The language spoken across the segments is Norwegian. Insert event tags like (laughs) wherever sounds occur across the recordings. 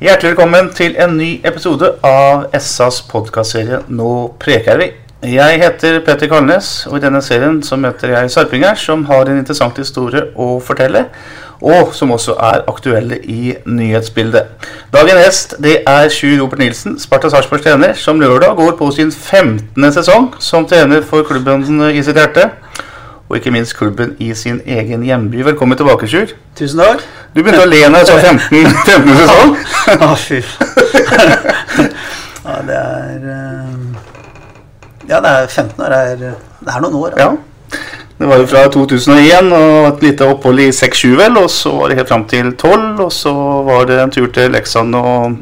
Hjertelig velkommen til en ny episode av SAs podkastserie Nå preker vi. Jeg heter Petter Kalnes, og i denne serien så møter jeg sarpinger som har en interessant historie å fortelle, og som også er aktuelle i nyhetsbildet. Dagen hest det er Sjur Robert Nilsen, Sparta Sarpsborgs trener, som lørdag går på sin 15. sesong som trener for klubben i sitt hjerte. Og ikke minst klubben i sin egen hjemby. Velkommen tilbake, Sjur. Tusen takk. Du begynte å le når jeg sa 15. 15. (laughs) sesong. Å, (laughs) fy. ja, det er eh, Ja, det er 15 år. Det er, det er noen år. da. Ja. Det var jo fra 2001 og et lite opphold i 6-7 vel, og så var det helt fram til 12, og så var det en tur til Leksand og,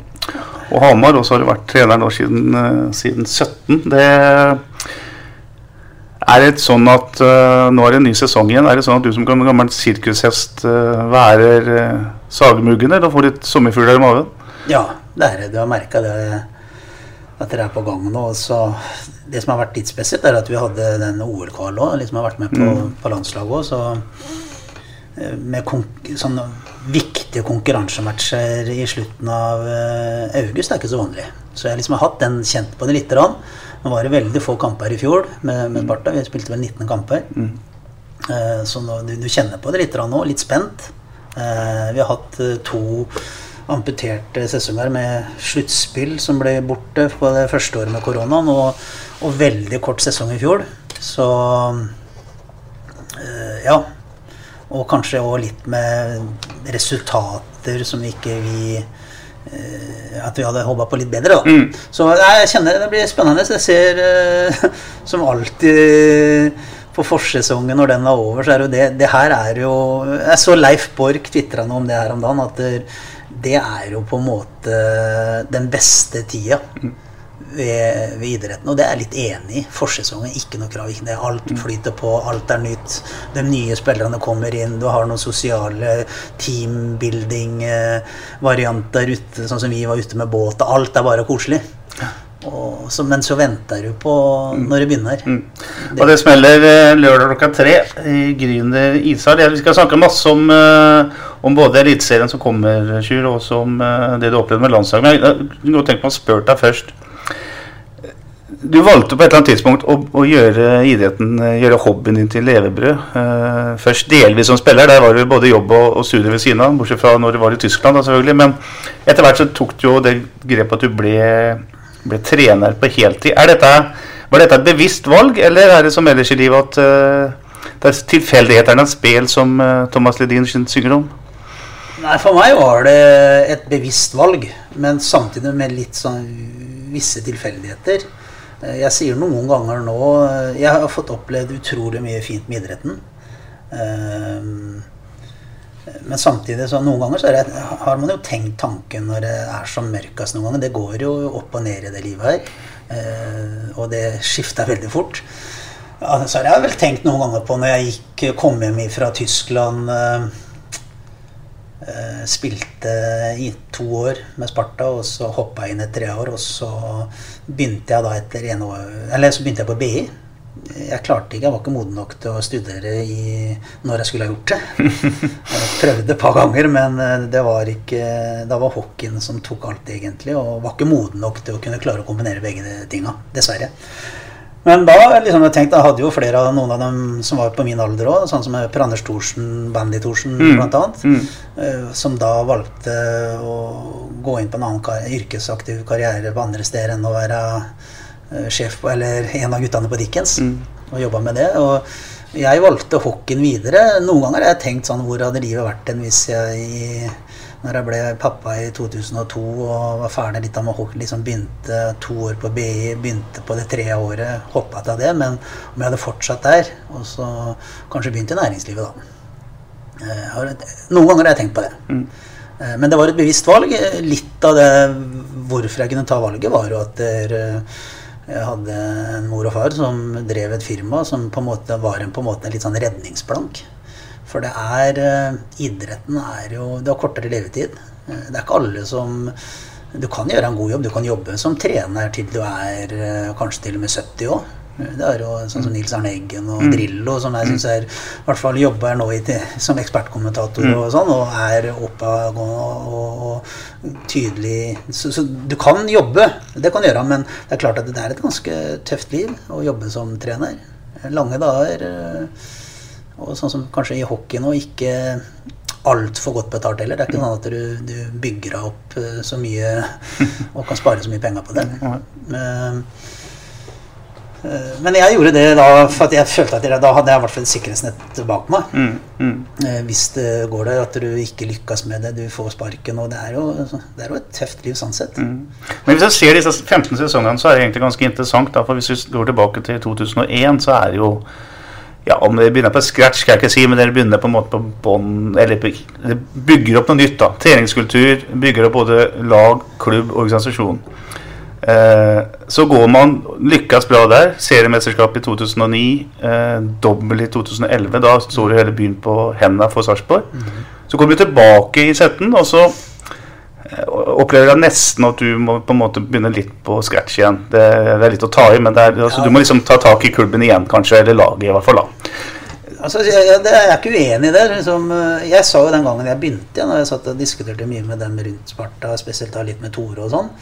og Hamar, og så har du vært trener nå siden, eh, siden 17. Det er det sånn at uh, nå er det en ny sesong igjen. Er det sånn at du som gammel sirkushest uh, værer uh, sagemuggen, eller får litt sommerfugler i magen? Ja, det er det. Du har merka det at dere er på gang nå. Så det som har vært litt spesielt, er at vi hadde den OL-kvalen òg. Liksom har vært med på, på landslaget òg. Så eh, med sånne viktige konkurransematcher i slutten av uh, august er ikke så vanlig. Så jeg liksom har hatt den kjent på det lite grann. Nå var det veldig få kamper i fjor med, med Barta. Vi spilte vel 19 kamper. Eh, så nå, du, du kjenner på det litt nå. Litt spent. Eh, vi har hatt eh, to amputerte sesonger med sluttspill som ble borte på det første året med koronaen, og, og veldig kort sesong i fjor. Så eh, ja. Og kanskje òg litt med resultater som ikke vi At vi hadde håpa på litt bedre, da. Så jeg kjenner det blir spennende. Jeg ser uh, (laughs) som alltid på forsesongen når den er over, så er jo det Det her er jo Jeg så Leif Borch tvitra noe om det her om dagen. At det, det er jo på en måte den beste tida ved, ved idretten. Og det er jeg litt enig i. Forsesongen, ikke noe krav. Ikke det. Alt flyter på, alt er nytt. De nye spillerne kommer inn. Du har noen sosiale teambuilding-varianter ute, sånn som vi var ute med båt. Alt er bare koselig. Og så, men så venter du på når det begynner. Og det smeller eh, lørdag klokka tre i Gryner ishall. Vi skal snakke masse om, eh, om både Eliteserien som kommer, Sjur, og også om eh, det du opplevde med landslaget. Men jeg kunne godt tenke meg å spørre deg først. Du valgte på et eller annet tidspunkt å, å gjøre idretten, gjøre hobbyen din til levebrød. Uh, først delvis som spiller, der var det både jobb og, og studier ved siden av. Bortsett fra når du var i Tyskland, da, selvfølgelig. Men etter hvert så tok du jo det grepet at du ble, ble trener på heltid. Er dette, var dette et bevisst valg, eller er det som ellers i livet at uh, det er tilfeldighetenes spel, som uh, Thomas Ledin synger om? Nei, for meg var det et bevisst valg, men samtidig med litt sånn visse tilfeldigheter. Eh, Jeg sier noen ganger nå eh, Jeg har fått opplevd utrolig mye fint med idretten. Eh, Men samtidig så noen ganger så det, har man jo tenkt tanken når det er som mørkest noen ganger. Det går jo opp og ned i det livet her. Og det skifter veldig fort. Så har jeg vel tenkt noen ganger på når jeg gikk, kom hjem fra Tyskland Spilte i to år med Sparta, og så hoppa jeg inn et tre år. Og så begynte jeg da etter en år Eller så begynte jeg på BI. Jeg klarte ikke, jeg var ikke moden nok til å studere i, når jeg skulle ha gjort det. (laughs) Jeg prøvde et par ganger, men eh, det var ikke Da var hockeyen som tok alt, egentlig. Og var ikke moden nok til å kunne klare å kombinere begge tinga. Dessverre. Men da liksom, jeg tenkte, jeg hadde jo flere av noen av dem som var på min alder òg, sånn som Per Anders Thorsen, Bandy Thorsen Mm. annet. Mm. eh, Som da valgte å gå inn på en annen kar yrkesaktiv karriere på andre steder enn å være eh, sjef på, eller en av guttene på Dickens. Mm. Og jobba med det. Og jeg valgte hockeyen videre. Noen ganger har jeg tenkt sånn Hvor hadde livet vært hen hvis jeg når jeg ble pappa i 2002 og var ferdig litt av med hockey, liksom begynte to år på BI, begynte på det tredje året, hoppa av det, men om jeg hadde fortsatt der, og så kanskje begynt i næringslivet, da. Eh, har, noen ganger har jeg tenkt på det. Mm. Men det var et bevisst valg. Litt av det hvorfor jeg kunne ta valget, var jo at eh, jeg hadde en mor og far som drev et firma som på en måte var en, på en måte en litt sånn redningsplank. For det er eh, Idretten er jo Det har kortere levetid. Eh, Det er ikke alle som Du kan gjøre en god jobb. Du kan jobbe som trener til du er eh, kanskje til og med 70 år. Det er jo sånn som Nils Arne Eggen og Drillo, som jeg syns er i hvert fall jobber nå i, som ekspertkommentator og sånn, og er oppadgående og, og tydelig så, så du kan jobbe, det kan du gjøre, men det er klart at det er et ganske tøft liv å jobbe som trener. Lange dager. Og sånn som kanskje i hockey nå, ikke altfor godt betalt heller. Det er ikke sånn at du, du bygger deg opp eh, så mye (laughs) og kan spare så mye penger på det. Men, eh, men jeg gjorde det da for at jeg følte at jeg, da hadde jeg i hvert fall et sikkerhetsnett bak meg. Mm. Mm. Eh, Hvis det går der at du ikke lykkes med det, du får sparken. Og det er jo, det er jo et tøft liv sånn sett. Men hvis jeg ser disse 15 sesongene, så er det egentlig ganske interessant. Da, for hvis vi går tilbake til 2001, så er det jo ja, Om dere begynner på scratch, skal jeg ikke si, men dere begynner på en måte på bånn Eller bygger opp noe nytt. da, Treningskultur. Bygger opp både lag, klubb, organisasjon. Eh, så går man lykkes bra der. Seriemesterskap i 2009. Eh, dobbel i 2011. Da står hele byen på hendene for Sarpsborg. Så kommer vi tilbake i setten, og så opplever jeg nesten at du må på en måte begynne litt på scratch igjen. Det, det er litt å ta i, men det er, altså, du må liksom ta tak i klubben igjen, kanskje. Eller laget, i hvert fall. da. Altså, jeg, jeg, jeg er ikke uenig i det. Liksom, eh, jeg sa jo den gangen jeg begynte, igjen, og jeg satt og diskuterte mye med dem rundt Sparta, spesielt da litt med Tore og sånn,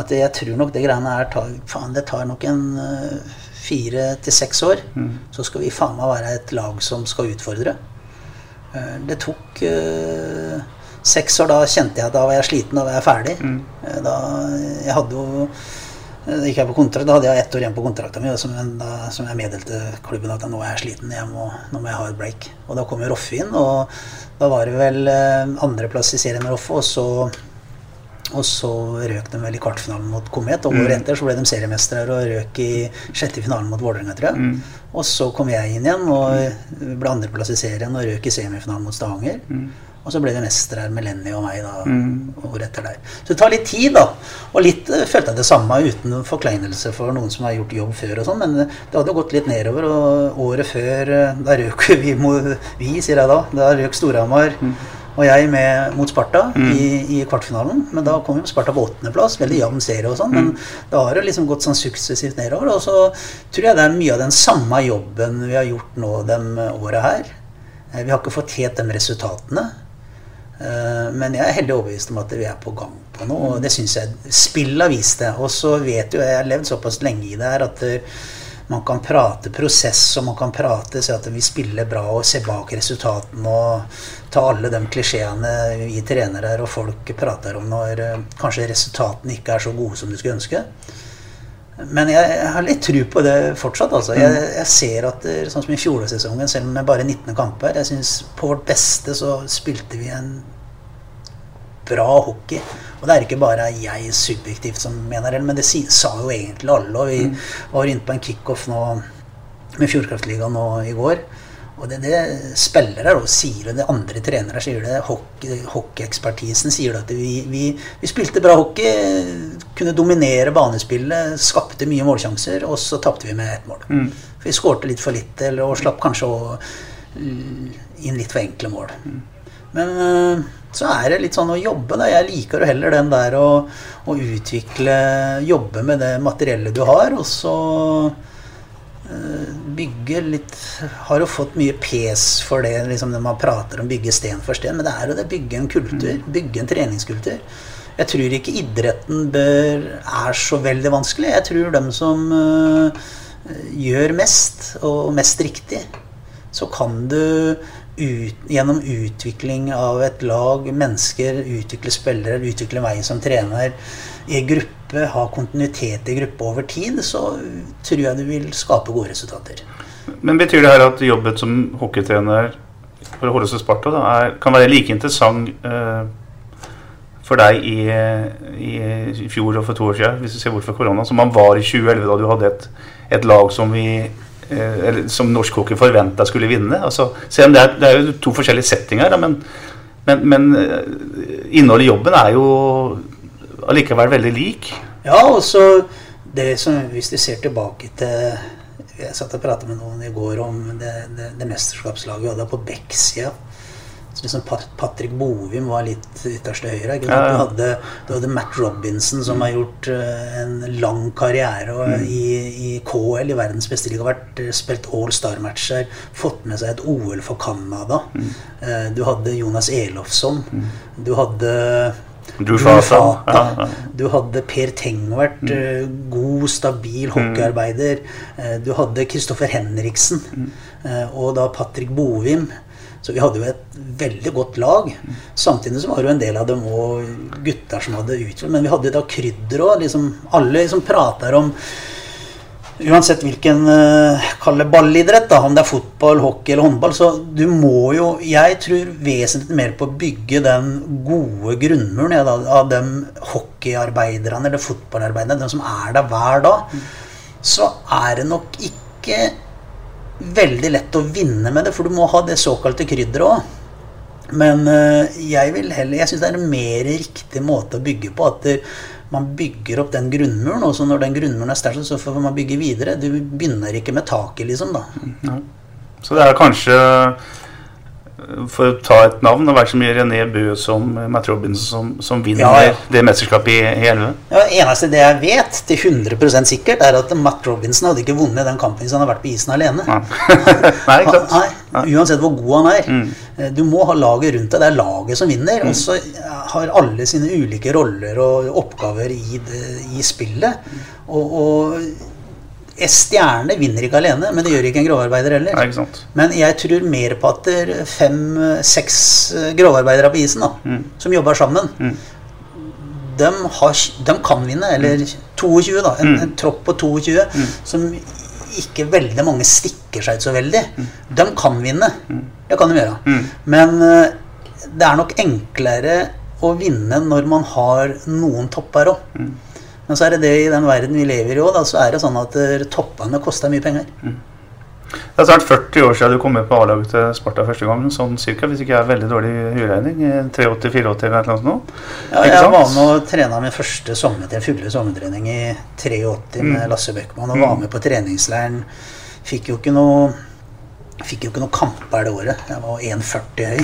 at jeg tror nok det greiene her tar, faen, det tar nok en eh, fire til seks år. Så skal vi faen meg være et lag som skal utfordre. Eh, Det tok eh, seks år. Da kjente jeg at da var jeg sliten, da var jeg ferdig. Mm. Da, jeg hadde jo da gikk jeg på kontrakt, da hadde jeg ett år igjen på kontrakten min, som, som jeg meddelte klubben at nå er jeg sliten, jeg må, nå må jeg ha et break. Og da kom jo Roffe inn, og da var det vel eh, andreplass i serien med Roffe, og så, og så røk de vel i kvartfinalen mot Komet, og året etter så ble de seriemestere og røk i sjette finalen mot Vålerenga, tror jeg. Og så kom jeg inn igjen og ble andreplass i serien og røk i semifinalen mot Stavanger. Og så ble det mestere med Lenny og meg da, året etter der. Så det tar litt tid, da. Og litt eh, følte jeg det samme uten forkleinelse for noen som har gjort jobb før og sånn, men eh, det hadde jo gått litt nedover. Og året før, eh, da røk vi Vi, sier jeg da. Da røk Storhamar og jeg med mot Sparta i, i kvartfinalen. Men da kom jo Sparta på åttendeplass. Veldig jevn serie og sånn. Men da har det liksom gått sånn suksessivt nedover. Og så tror jeg det er mye av den samme jobben vi har gjort nå de åra her. Vi har ikke fått helt de resultatene. Eh, Men jeg er heldig overbevist om at vi er på gang på noe. Og det syns jeg spillet har vist det. Og så vet jo jeg har levd såpass lenge i det her at eh, man kan prate prosess, og man kan prate si at vi spiller bra og se bak resultatene og ta alle de klisjeene vi trenere og folk prater om når eh, kanskje resultatene ikke er så gode som du skulle ønske. Men jeg, jeg har litt tru på det fortsatt. Altså. Jeg, jeg ser at sånn som i fjorårssesongen, selv om det er bare 19 kamper jeg synes På vårt beste så spilte vi en bra hockey. Og det er ikke bare jeg subjektivt som mener det, men det sa jo egentlig alle. Og vi var inne på en kickoff nå med Fjordkraftligaen nå i går. Og det, det spillere og sier det, andre trenere sier det, hockey- hockeyekspertisen sier det at vi, vi, vi spilte bra hockey, kunne dominere banespillet, skapte mye målsjanser, og så tapte vi med ett mål. For vi skårte litt for litt, eller, og slapp kanskje å, inn litt for enkle mål. Men øh, så er det litt sånn å jobbe. da, Jeg liker jo heller den der å, å utvikle Jobbe med det materiellet du har, og så bygge litt Har jo fått mye pes for det liksom når man prater om bygge sten for sten, men det er jo det bygge en kultur. Bygge en treningskultur. Jeg tror ikke idretten bør, er så veldig vanskelig. Jeg tror dem som eh, gjør mest, og mest riktig, så kan du ut, gjennom utvikling av et lag, mennesker, utvikle spillere, utvikle meg som trener i gruppe, ha kontinuitet i gruppe over tid, så tror jeg du vil skape gode resultater. Men betyr det her at jobben som hockeytrener for seg Sparta da, er, kan være like interessant eh, for deg i, i, fjor og for to år siden, hvis du ser bort fra korona, som man var i 2011, da du hadde et, et lag som vi Eh, eller, som norsk hockey forventa skulle vinne. Altså, selv om det er, det er, jo to forskjellige settinger, men, men, men, eh, innholdet i jobben er jo allikevel veldig lik. Ja, og så det som Hvis du ser tilbake til Jeg satt og pratet med noen i går om det, det, det mesterskapslaget vi hadde på Beck-sida. Så liksom Patrick Bovim var litt ytterste høyre. Ja, ja. Du, hadde, du, hadde, Matt Robinson, som har gjort uh, en lang karriere mm. i, i, KL, i verdens beste liga. Vært uh, spilt all star-matcher. Fått med seg et OL for Canada. Mm. Uh, du hadde Jonas Elofsson. Mm. Du hadde Drew Fata. Ja, ja. Du hadde Per Tengvert, mm. god, stabil mm. hockeyarbeider. Du hadde Kristoffer Henriksen. Mm. Og da Patrick Bovim. Så vi hadde jo et veldig godt lag. Samtidig så var det jo en del av dem òg gutter som hadde utført Men vi hadde da krydder òg. Liksom, alle liksom prater om Uansett hvilken uh, ballidrett, da, om det er fotball, hockey eller håndball, så du må jo Jeg tror vesentlig mer på å bygge den gode grunnmuren ja, da, av de hockeyarbeiderne eller fotballarbeiderne, de som er der hver dag. Så er det nok ikke veldig lett å vinne med det, for du må ha det såkalte krydderet òg. Men eh, jeg vil heller Jeg syns det er en mer riktig måte å bygge på. At man bygger opp den grunnmuren, og så når den grunnmuren er sterk, så får man bygge videre. Du begynner ikke med taket, liksom, da. Ja. Så det er kanskje for å ta et navn, det har vært så mye René Bø som Matt Robinson som, som vinner ja, ja. det mesterskapet i, i 11. Ja, eneste det jeg vet til 100% sikkert, er at Matt Robinson hadde ikke vunnet den kampen hvis han hadde vært på isen alene. Nei, (laughs) ikke sant? (laughs) Nei, uansett hvor god han er. Mm. Eh, du må ha laget rundt deg. Det er laget som vinner. Mm. Og så har alle sine ulike roller og oppgaver i, det, i spillet. Og, og stjerne vinner ikke alene, men det gjør ikke en grovarbeider heller. Nei, men jeg tror mer på at fem-seks grovarbeidere på isen, da, mm. som jobber sammen, mm. de, har, de, kan vinne. Eller 22, mm. da. En, mm. en tropp på 22 mm. som ikke veldig mange stikker seg ut så veldig. De kan vinne. Det kan de gjøre. Men uh, det er nok enklere å vinne når man har noen topper òg. Men så er det det i den verden vi lever i òg, så er det sånn at eh, toppene koster mye penger. Mm. Det er snart 40 år siden du kom med på A-laget til Sparta første gang, sånn cirka, hvis ikke jeg er veldig dårlig huregning. 83-84 eller noe sånt? Ja, jeg var med og trena min første sommertrening, fulle sommertrening i 83 med mm. Lasse Bøckmann, og var mm. med på treningsleiren. Fikk jo ikke noe Fikk jo ikke noen kamper det året. Jeg var 1,40 høy.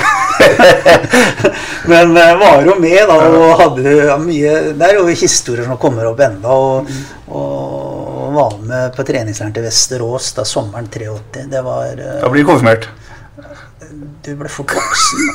(laughs) Men jeg var jo med da og hadde mye Det er jo historier som kommer opp enda og, og var med på treningsleiren til Vesterås da sommeren 83. Det var eh, Da blir du konfirmert? Du ble for voksen.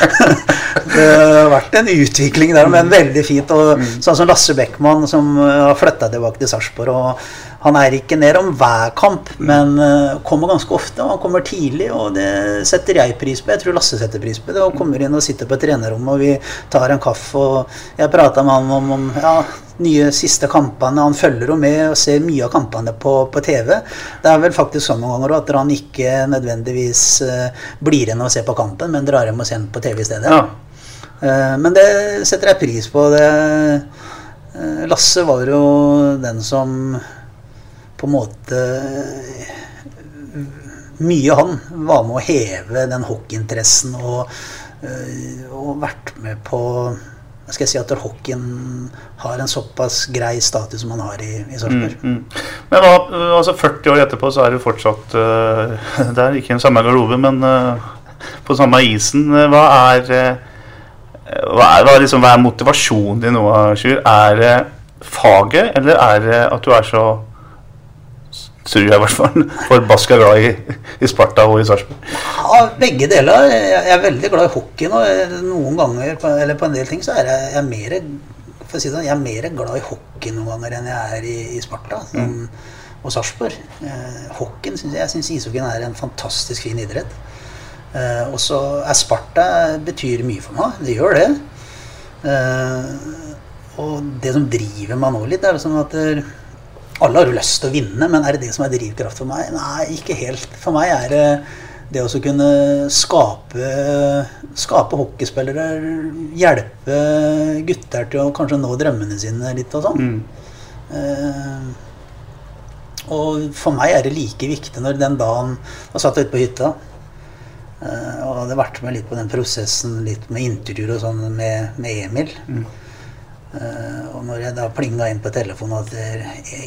(laughs) det har vært en utvikling der, men veldig fint. Og mm. sånn som Lasse Beckmann, som har flytta tilbake til Sarpsborg. Han er ikke ned om hver kamp, men uh, kommer ganske ofte. og Han kommer tidlig, og det setter jeg pris på. Jeg tror Lasse setter pris på det. Og kommer inn og sitter på trenerrommet, og vi tar en kaffe. og Jeg prata med han om, om ja, nye siste kampene. Han følger jo med og ser mye av kampene på, på TV. Det er vel faktisk sånn noen ganger at han ikke nødvendigvis uh, blir igjen og ser på kampen, men drar hjem og ser den på TV i stedet. Ja. Uh, men det setter jeg pris på. Det, Lasse var jo den som på en måte Mye han var med å heve den hockeyinteressen og, eh, og vært med på jeg skal jeg si at hockeyen har en såpass grei status som han har i, i Sarpsborg. Mm, mm. Men da, altså 40 år etterpå så er du fortsatt (laughs) uh, der, ikke i samme garderobe, men uh, på samme isen. Hva er, uh, hva er, hva liksom, hva er motivasjonen din nå, Sjur? Er det faget, eller er det at du er så tror jeg i hvert fall. Forbaska glad i, i, Sparta og i Sarpsborg. Ja, begge deler. Jeg er veldig glad i hockey nå. Noen ganger, eller på en del ting, så er jeg, jeg mer for å si det sånn, jeg er mer glad i hockey noen ganger enn jeg er i, i Sparta. som, mm. og Sarpsborg. Eh, hockeyen synes jeg, jeg syns ishockeyen er en fantastisk fin idrett. Eh, og så er Sparta betyr mye for meg. Det gjør det. Eh, og det som driver meg nå litt, er liksom at der, alle har jo lyst til å vinne, men er det det som er drivkraft for meg? Nei, ikke helt. For meg er det det å kunne skape, skape hockeyspillere, hjelpe gutter til å kanskje nå drømmene sine litt og sånn. Mm. Eh, og for meg er det like viktig når den dagen Da satt jeg ute på hytta eh, og hadde vært med litt på den prosessen, litt med intervjuer og sånn med, med Emil. Mm. Uh, og når jeg da plinga inn på telefonen at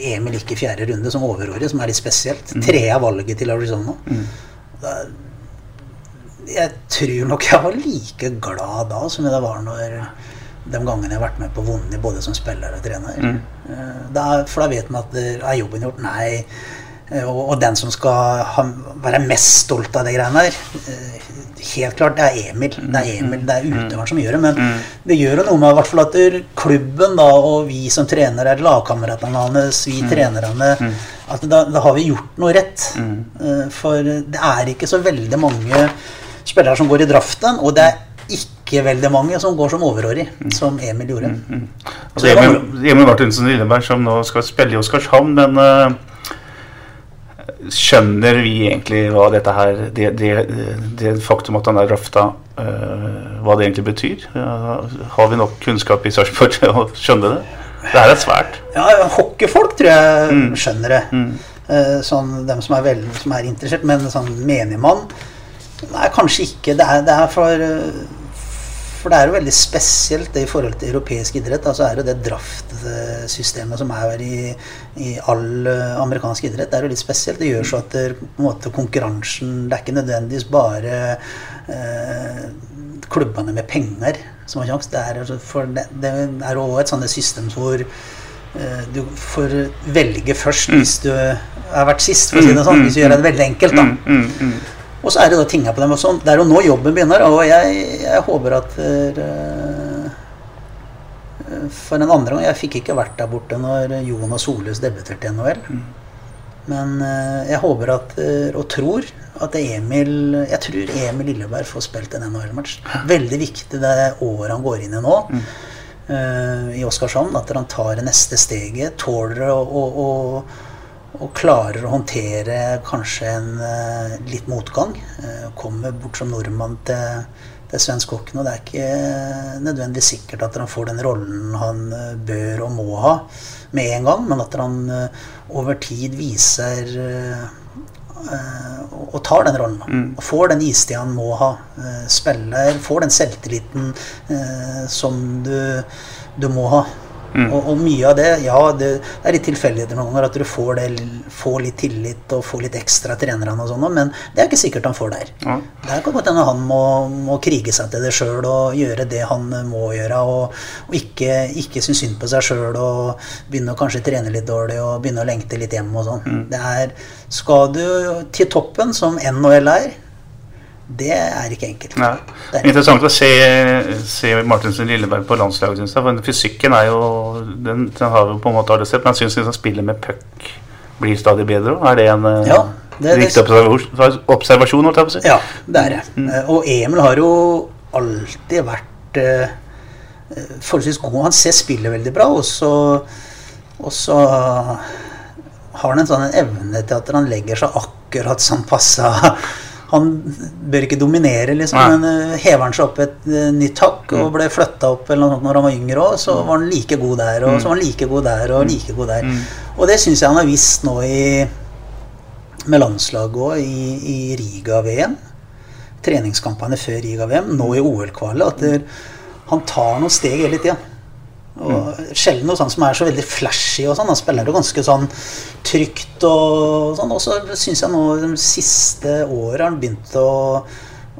Emil gikk i fjerde runde som overåret, som er litt spesielt mm. Tre av valget til Arizona. Mm. Da, jeg tror nok jeg var like glad da som jeg var når de gangene jeg har vært med på vunnet både som spiller og trener. Mm. Uh, da, for da vet man at det er jobben gjort. Nei. Og, og, den som skal ha, være mest stolt av de greiene der helt klart, det er Emil. Det er Emil, det er utøveren som gjør det. Men mm. det gjør jo noe med hvert fall at klubben da, og vi som trener er lagkameratene hans, vi mm. trenerne at da, da, har vi gjort noe rett. Mm. for det er ikke så veldig mange spillere som går i draften, og det er ikke veldig mange som går som overårig, som Emil gjorde. Mm, mm. Altså, Emil, Emil Martinsen Lilleberg som nå skal spille i Oskarshamn, men uh, skjønner vi egentlig hva dette her Det, det, det faktum at han er rafta, uh, hva det egentlig betyr? Uh, har vi nok kunnskap i Sarpsborg til å skjønne det? Det her er svært. Ja, hockeyfolk tror jeg mm. skjønner det. Mm. Uh, sånn dem som er, vel, som er interessert, men sånn menigmann Nei, kanskje ikke. Det er, det er for for det er jo veldig spesielt det i forhold til europeisk idrett. Altså er det det draftsystemet som er i, i all eh, amerikansk idrett. Det er jo litt spesielt. Det gjør så at det, på en måte, konkurransen Det er ikke nødvendigvis bare eh, klubbene med penger som har sjanse. Det er, altså, for det, det er òg et sånt system hvor eh, du får velge først mm. hvis du har vært sist, for å si det sånn. Hvis du gjør det veldig enkelt, da. Og så er det da tinga på dem. og sånn. Det er jo nå jobben begynner, og jeg, jeg håper at uh, For en andre gang Jeg fikk ikke vært der borte når Jonas Solhus debuterte i NHL. Mm. Men uh, jeg håper at, uh, og tror at Emil Jeg tror Emil Lilleberg får spilt en NHL-match. Veldig viktig det året han går inn i nå. Mm. i Oskarshamn. At han tar det neste steget. Tåler å og klarer å håndtere kanskje en uh, litt motgang. Uh, kommer bort som nordmann til, til svenskkokken, og det er ikke nødvendigvis sikkert at han får den rollen han bør og må ha med en gang, men at han over tid viser og tar den rollen. Mm. Og får den istida han må ha. spiller, får den selvtilliten som du, du må ha. Mm. Og, og, mye av det ja, det er litt tilfeldigheter noen ganger at du får, det, får, litt tillit og får litt ekstra trenere, og sånn, men det er ikke sikkert han får der. Ja. Det kan godt hende han må, må, krige seg til det sjøl og gjøre det han må gjøre, og, og ikke, ikke synes synd på seg sjøl og begynne å kanskje trene litt dårlig og begynne å lengte litt hjem og sånn. Mm. Det er Skal du til toppen, som NHL er, det er ikke enkelt. Ja. Det er Interessant å se, se Martinsen Lilleberg på landslaget, syns jeg. For fysikken er jo Den, den har vi på en måte alle sett, men jeg syns liksom spillet med puck blir stadig bedre. Er det en eh, ja, det, riktig observasjon? Jeg si? Ja, det er det. Mm. Eh, og Emil har jo alltid vært uh, forholdsvis god. Han ser spillet veldig bra, og så, og så har han en sånn evne til at han legger seg akkurat som passa han bør ikke dominere, liksom, Nei. men uh, hever han seg opp et uh, nytt hakk og mm. ble flytta opp eller noe sånt når han var yngre òg, så mm. var han like god der, og mm. så var han like god der og mm. like god der. Mm. Og det syns jeg han har visst nå i, med landslaget òg, i, i Riga-VM. Treningskampene før Riga-VM, nå i OL-kvalet, at der, han tar noen steg hele tida. Og Sjelden noe sånt som er så veldig flashy. og sånn, Han spiller jo ganske sånn trygt og sånn. Og så syns jeg nå de siste åra har han begynt å,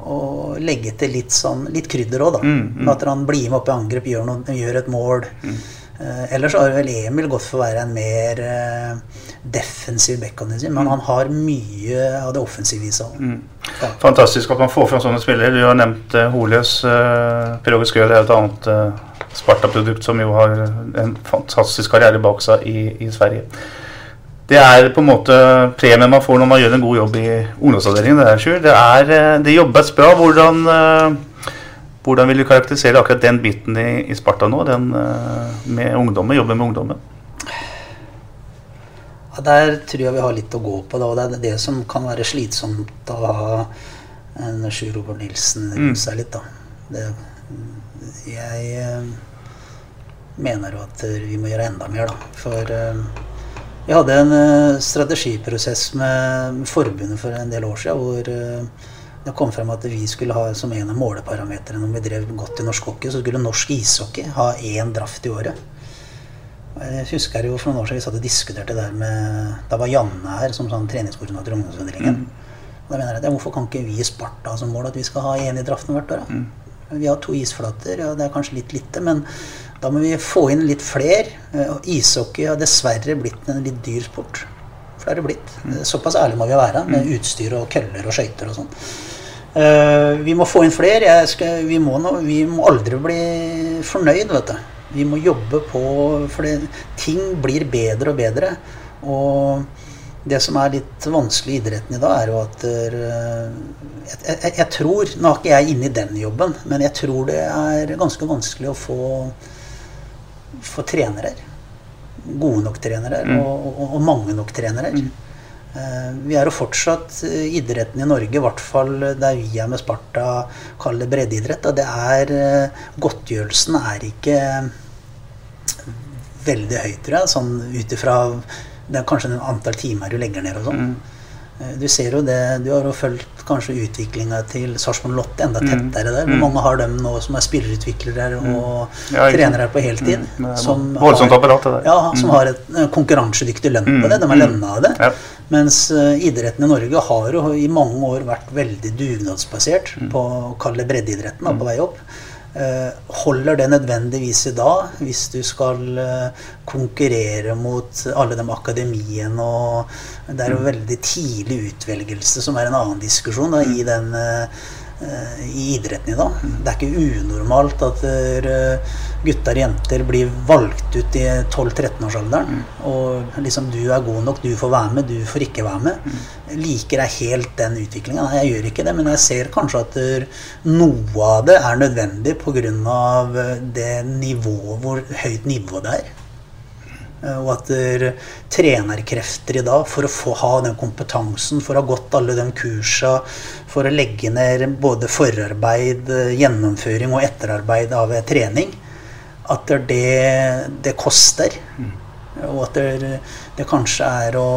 å legge til litt sånn litt krydder òg, da. Mm, mm. At han blir med opp i angrep, gjør, noe, gjør et mål. Mm. Eh, ellers har vel Emil gått for å være en mer eh, defensiv backhandler, men han har mye av det offensive i seg. Mm. Ja. Fantastisk at man får fram sånne spillere. Du har nevnt uh, Holøs. Per Åge Skøl er et annet uh, Sparta-produkt som jo har en fantastisk karriere bak seg i, i Sverige. det er på en måte premien man får når man gjør en god jobb i ungdomsavdelingen. Det, er, Sjur. det, er, eh, det jobbes bra. Hvordan, eh, hvordan vil du karakterisere akkurat den biten i, i Sparta nå? Den eh, med ungdommen, jobben med ungdommen? Ja, der tror jeg vi har litt å gå på. Da, det er det som kan være slitsomt å ha en Sjur Robert Nilsen rundt seg litt. Da. Det, jeg mener jo at vi må gjøre enda mer, da. For vi hadde en strategiprosess med, med, forbundet for en del år siden hvor det kom frem at vi skulle ha som en av måleparametrene om vi drev godt i norsk hockey, så skulle norsk ishockey ha én draft i året. Jeg husker jo for noen år siden vi satt og diskuterte det der med Da var Janne her som sånn treningskoordinator i ungdomsavdelingen. Mm. Da mener jeg at ja, Hvorfor kan ikke vi i Sparta som mål at vi skal ha én i draften hvert år? Mm. Vi har to isflater, og det er kanskje litt lite, men da må vi få inn litt flere. Eh, ishockey har dessverre blitt en litt dyr sport. For det er det blitt. Mm. Såpass ærlig må vi være med mm. utstyr og køller og skøyter og sånn. Uh, vi må få inn flere. Skal, vi, må no, vi, må aldri bli fornøyd, vet du. Vi må jobbe på For det, ting blir bedre og bedre. Og det som er litt vanskelig i idretten i dag, er jo at der, jeg, jeg, jeg, tror Nå er ikke jeg inne i den jobben, men jeg tror det er ganske vanskelig å få få trenere. Gode nok trenere mm. og, og, og, mange nok trenere. Mm. Uh, vi er jo fortsatt uh, idretten i Norge, i hvert fall der vi er med Sparta, kaller det breddeidrett. Og det er Godtgjørelsen er ikke veldig høy, tror jeg, sånn ut ifra kanskje den antall timer du legger ned og sånn. Mm. Eh, du ser jo det, du har jo fulgt kanskje utviklinga til Sarpsborg Lotte enda mm. tettere der. Hvor mm. mange har dem nå som er spillerutviklere mm. og ja, trenere på heltid? Mm. Som, Voldsomt apparat, det der. Ja, som har et konkurransedyktig lønn på det. De er lønna av det. Ja. Mens uh, idretten i Norge har jo i mange år vært veldig dugnadsbasert på å kalle breddeidretten på vei opp. Eh, holder det nødvendigvis i dag, hvis du skal eh, konkurrere mot alle de akademiene og Det er jo mm. veldig tidlig utvelgelse som er en annen diskusjon da, i, den, eh, i idretten i dag. Det er ikke unormalt at gutter og jenter blir valgt ut i 12-13-årsalderen. Mm. Og liksom du er god nok, du får være med, du får ikke være med. Mm. Liker jeg helt den utviklinga? Jeg gjør ikke det, men jeg ser kanskje at noe av det er nødvendig pga. det nivået, hvor høyt nivå det er. Og at trenerkrefter i dag, for å få ha den kompetansen, for å ha gått alle de kursa, for å legge ned både forarbeid, gjennomføring og etterarbeid av trening, at det, det koster. Mm. Og at det, det, kanskje er å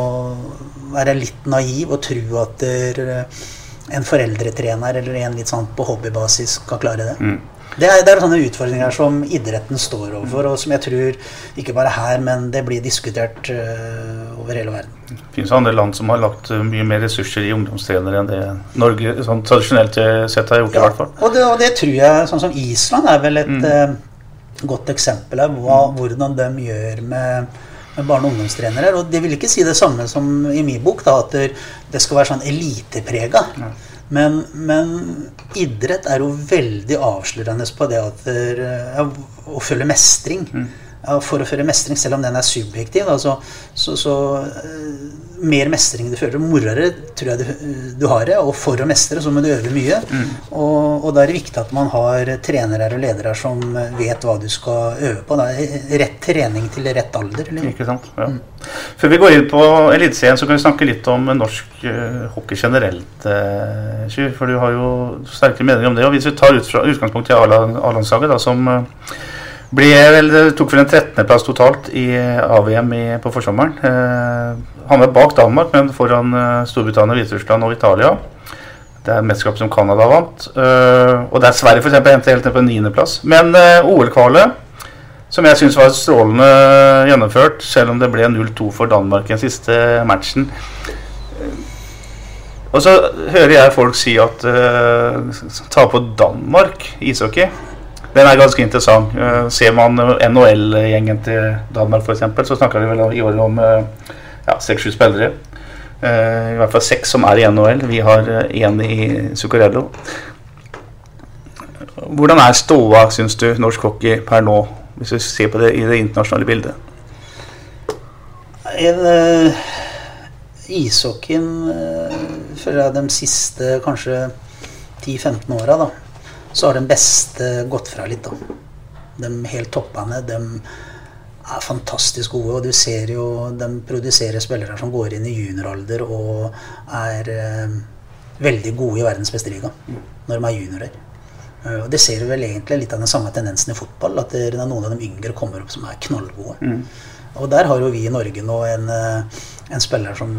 være litt naiv og tro at en foreldretrener eller en litt sånn på hobbybasis skal klare det. Mm. Det, er, det er, sånne utfordringer som idretten står overfor, og som jeg tror ikke bare her, men det blir diskutert uh, over hele verden. Det finnes andre land som har lagt mye mer ressurser i ungdomstrenere enn det Norge sånn tradisjonelt sett har gjort. Ja, i hvert fall. Og det, og det, tror jeg, sånn som Island er vel et mm. uh, godt eksempel av hvordan de gjør med, med barne- og ungdomstrenere. Og det vil ikke si det samme som i min bok, da, at det skal være sånn eliteprega. Men, men, idrett er jo veldig avslørende på det at å føle mestring. Mm for å føre mestring, selv om den er subjektiv. Altså, så, så uh, mer mestring du føler, morere tror jeg du, du, har det. Og for å mestre så må du øve mye. Mm. Og, og, da er det viktig at man har trenere og ledere som vet hva du skal øve på. Da. Rett trening til rett alder. Eller? Ikke sant, ja. mm. Før vi går inn på Eliteserien, så kan vi snakke litt om norsk uh, hockey generelt. Uh, for du har jo sterke meninger om det. Og hvis vi tar ut fra utgangspunkt i A-landslaget, som vel, tok vel en 13.-plass totalt i AVM i, på forsommeren. Eh, var bak Danmark, men foran eh, Storbritannia, Hviterussland og Italia. Det er et mesterskap som Canada vant. Eh, og der Sverige f.eks. endte helt ned på niendeplass. Men eh, OL-kvalet, som jeg syns var strålende gjennomført, selv om det ble 0-2 for Danmark i den siste matchen. Og så hører jeg folk si at eh, ta på Danmark ishockey. Den er ganske interessant. Uh, ser man NHL-gjengen til Danmark f.eks., så snakker de vel i år om seks-sju uh, ja, spillere. I hvert fall seks som er i NHL. Vi har én i Zuccarello. Hvordan er ståa, syns du, norsk hockey per nå, hvis du ser på det i det internasjonale bildet? En, uh, ishockeyen uh, jeg de siste kanskje 10-15 åra, da, så har de beste gått fra litt, da. De helt toppene, de er fantastisk gode. Og du ser jo de produserer spillere som går inn i junioralder og er eh, veldig gode i verdens beste liga når de er juniorer. Uh, og Det ser du vel egentlig litt av den samme tendensen i fotball. At det er noen av de yngre kommer opp som er knallgode. Mm. Og der har jo vi i Norge nå en, en spiller som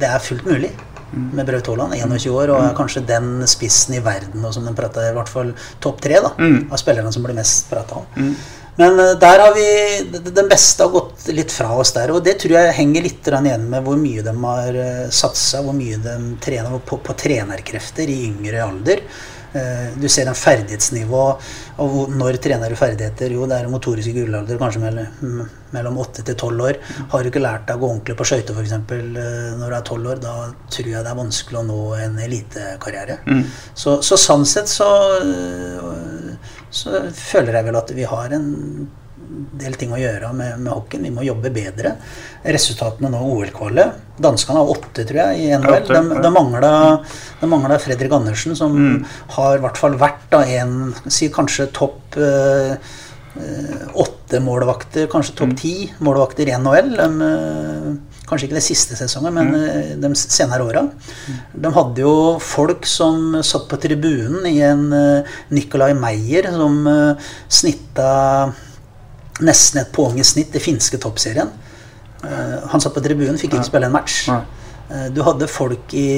Det er fullt mulig med Braut Haaland, 21 år, og er kanskje den spissen i verden og som den prater, i hvert fall topp tre da, mm. av spillerne som blir mest prata om. Mm. Men uh, der har vi Den beste har gått litt fra oss der. Og det tror jeg henger litt igjen med hvor mye de har uh, satsa, hvor mye de trener på, på trenerkrefter i yngre alder. Eh, du ser en ferdighetsnivå. Og når trener du ferdigheter? Jo, det er motoriske gullalder, kanskje mellom, mellom 8 til 12 år. Har du ikke lært deg å gå ordentlig på skøyter f.eks. Eh, når du er 12 år, da tror jeg det er vanskelig å nå en elitekarriere. Mm. Så, så sånn sett så, så føler jeg vel at vi har en del ting å gjøre med, med hockeyen. Vi må jobbe bedre. Resultatene nå OL-kvalet Danskene har åtte, tror jeg, i NHL. De, de, mangla, de mangla Fredrik Andersen, som mm. har i hvert fall vært da, en si kanskje topp eh, åtte målvakter, kanskje topp mm. ti målvakter i NHL. De, eh, Kanskje ikke det siste sesongen, men mm. Eh, de senere åra. Mm. De hadde jo folk som satt på tribunen i en Nicolai Meyer som snitta nesten et poeng i snitt i finske toppserien. Uh, han satt på tribunen, fikk ikke spille en match. Uh, du hadde folk i,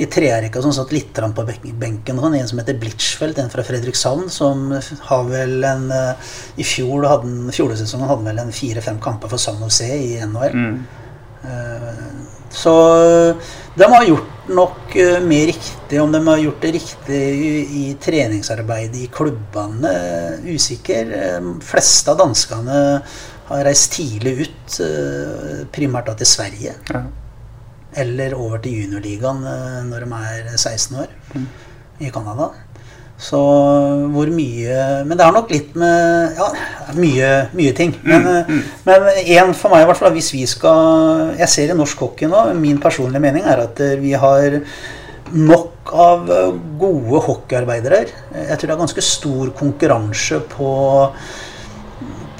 i treerrekka som satt litt på benken. Sånn, en som heter Blitchfeldt, en fra Fredrikshavn, som har vel en uh, I fjor hadde fjorårssesongen hadde vel en fire-fem kamper for San Jose i NHL. Mm. Så de har gjort nok uh, mer riktig. Om de har gjort det riktig i, treningsarbeidet i klubbene, usikker. De fleste av danskene har reist tidlig ut, primært da til Sverige. Ja. Eller over til juniorligaen når de er 16 år, mm. i Canada. Så hvor mye Men det har nok litt med Ja, mye, mye ting. Men, mm, mm. men en for meg, i hvert fall, hvis vi skal Jeg ser i norsk hockey nå, min personlige mening er at vi har nok av gode hockeyarbeidere. Jeg tror det er ganske stor konkurranse på,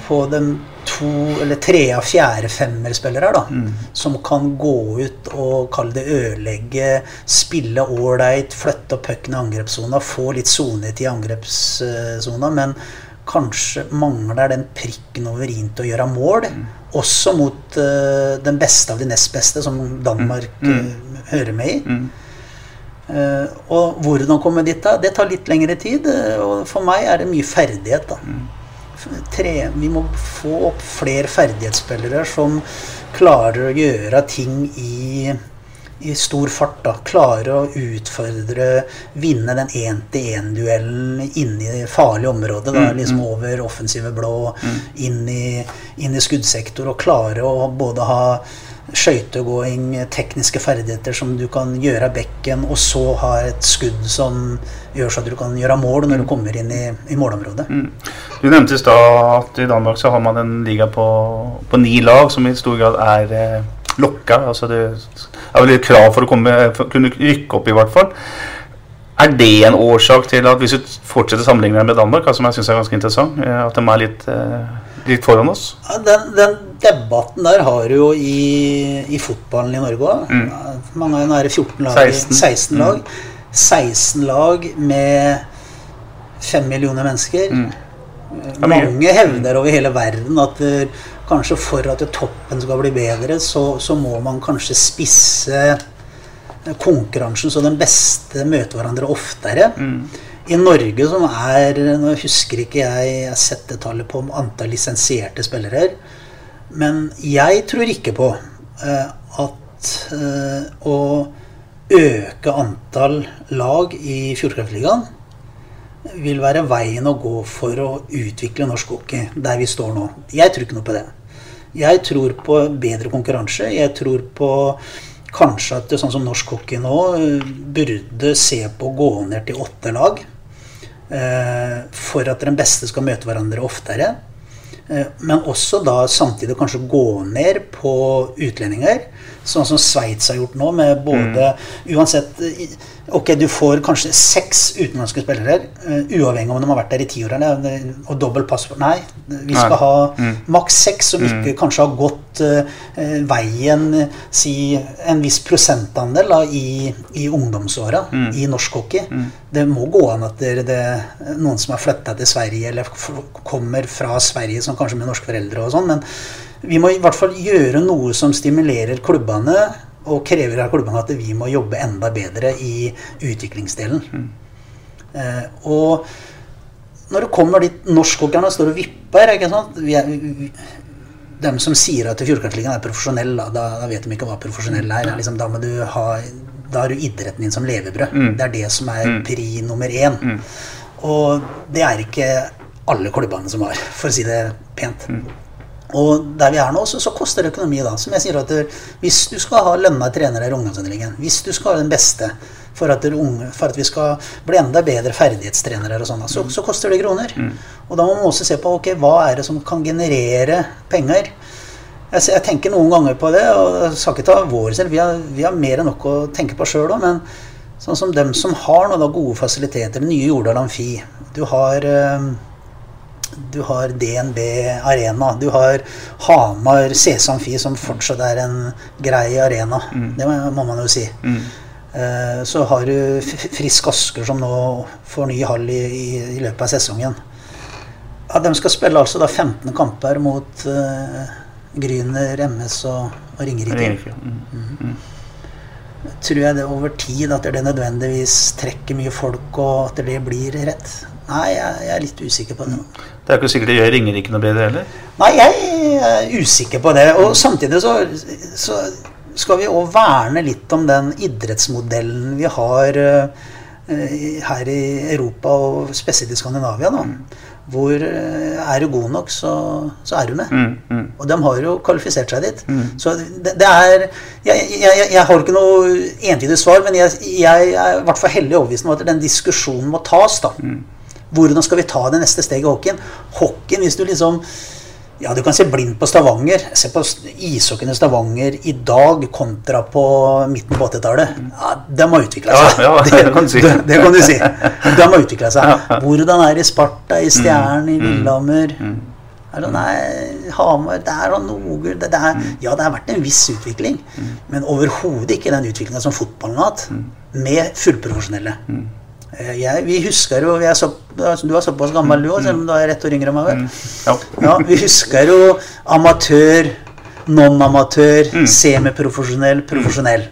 på den to eller tre av fjerde femmerspillere da, mm. som kan gå ut og kalle det ødelegge, spille ålreit, flytte pucken i angrepssona, få litt sonetid i angrepssona, men kanskje mangler den prikken over i til å gjøre mål. Mm. Også mot uh, den beste av de nest beste, som Danmark mm. uh, hører med i. Uh, og hvordan komme dit, da? Det tar litt lengre tid. og for meg er det mye ferdighet. da. Tre, vi må få opp flere ferdighetsspillere som klarer å gjøre ting i, i stor fart. da, Klare å utfordre, vinne den én-til-én-duellen inne i farlige områder. da, mm, liksom mm. Over offensive blå, mm. inn, i, inn i skuddsektor. Og klare å både ha skøytegåing, tekniske ferdigheter som du kan gjøre av bekken, og så ha et skudd som gjør så at du kan gjøre mål når du kommer inn i, i målområdet. Mm. Du nevnte i stad at i Danmark så har man en liga på, på ni lag som i stor grad er eh, lokka. Altså det er vel et krav for å komme, for å kunne rykke opp, i hvert fall. Er det en årsak til at hvis du fortsetter sammenligningen med Danmark, som jeg syns er ganske interessant, eh, at de er litt, eh, litt foran oss? Ja, den, den, debatten der har du jo i, i fotballen i Norge òg. Mm. Mange av dem er 14 lag, 16, 16 lag. Mm. 16 lag med 5 millioner mennesker. Mm. Mange hevder over hele verden at uh, kanskje for at toppen skal bli bedre, så, så må man kanskje spisse konkurransen så den beste møter hverandre oftere. Mm. I Norge, som er Nå husker ikke jeg jeg setter tallet på om antall lisensierte spillere. Men jeg tror ikke på uh, at uh, å øke antall lag i Fjordkraftligaen vil være veien å gå for å utvikle norsk hockey der vi står nå. Jeg tror ikke noe på det. Jeg tror på bedre konkurranse. Jeg tror på kanskje at det, sånn som norsk hockey nå burde se på å gå ned til åtte lag. Eh, for at den beste skal møte hverandre oftere. Eh, Men også da samtidig kanskje gå ned på utlendinger. Sånn som Sveits har gjort nå, med både Uansett Ok, du får kanskje seks utenlandske spillere, uh, uavhengig om de har vært der i ti år eller og dobbelt passport Nei, vi skal ha maks seks som ikke kanskje har gått eh, eh, veien si en viss prosentandel da, i, i ungdomsåra i norsk hockey. Det må gå an at det, det noen som har flytta til Sverige eller kommer fra Sverige som kanskje med norske foreldre og sånn, men vi må i hvert fall gjøre noe som stimulerer klubbene og krever av klubbene at vi må jobbe enda bedre i utviklingsdelen. Eh, og når det kommer dit norskhockeyerne står og vipper ikke sant? Vi er, vi, de som sier at Fjordkraftligaen er profesjonell, da, da, vet de ikke hva profesjonell er. Liksom, da må du ha da har du idretten din som levebrød. Det er det som er pri nummer én. Og det er ikke alle klubbene som har, for å si det pent. Og der vi er nå, så, så koster det økonomi. da. Som jeg sier at Hvis du skal ha lønna trenere i ungdomsavdelingen, hvis du skal ha den beste for at, unge, for at vi skal bli enda bedre ferdighetstrenere, og sånn, så, så koster det kroner. Og da må man også se på ok, hva er det som kan generere penger. Jeg, jeg tenker noen ganger på det, og jeg skal ikke ta vår selv, vi har, vi har mer enn nok å tenke på sjøl òg, men sånn som dem som har noen da gode fasiliteter, nye Jordal Amfi, du har eh, du har DNB Arena. Du har Hamar Sesamfi, som fortsatt er en grei arena. Det må, må man jo si. Mm. så har du Frisk Asker, som nå får ny hall i, i, i løpet av sesongen. Ja, De skal spille altså da 15 kamper mot uh, Gryner, MS og, og Ringerike. Mm. mm. Tror jeg det over tid at det nødvendigvis trekker mye folk, og at det blir rett? Nei, jeg, jeg er litt usikker på det. Det er ikke sikkert det gjør Ringerike noe bedre heller. Nei, jeg er usikker på det. Og samtidig så, så skal vi òg verne litt om den idrettsmodellen vi har eh, her i Europa, og spesielt i Skandinavia. da. Hvor eh, er du god nok, så, så er du med. Og de har jo kvalifisert seg dit. Så det, det er jeg, jeg, jeg, jeg har ikke noe entydig svar, men jeg, jeg er i hvert fall hellig overbevist om at den diskusjonen må tas. da. Hvordan skal vi ta det neste steget i hockeyen? Hockeyen, hvis du liksom ja, Du kan se blindt på Stavanger. Se på ishockeyen i Stavanger i dag kontra på midten på 80-tallet. Ja, de har utvikla seg. Ja, ja, (laughs) det kan du si. Det, det kan du si. De har utvikla seg. Hvordan er det i Sparta, i Stjernen, i Lillehammer? Er det, nei, Hamar Det er noe det, det er, Ja, det har vært en viss utvikling, men overhodet ikke den utviklinga som fotballen har hatt, med fullprofesjonelle. Eh, Jeg, vi husker jo vi så, Du er såpass gammel du òg, selv om du er rett og yngre enn meg. vel? Ja. Ja, vi husker jo amatør, non-amatør, semiprofesjonell, profesjonell.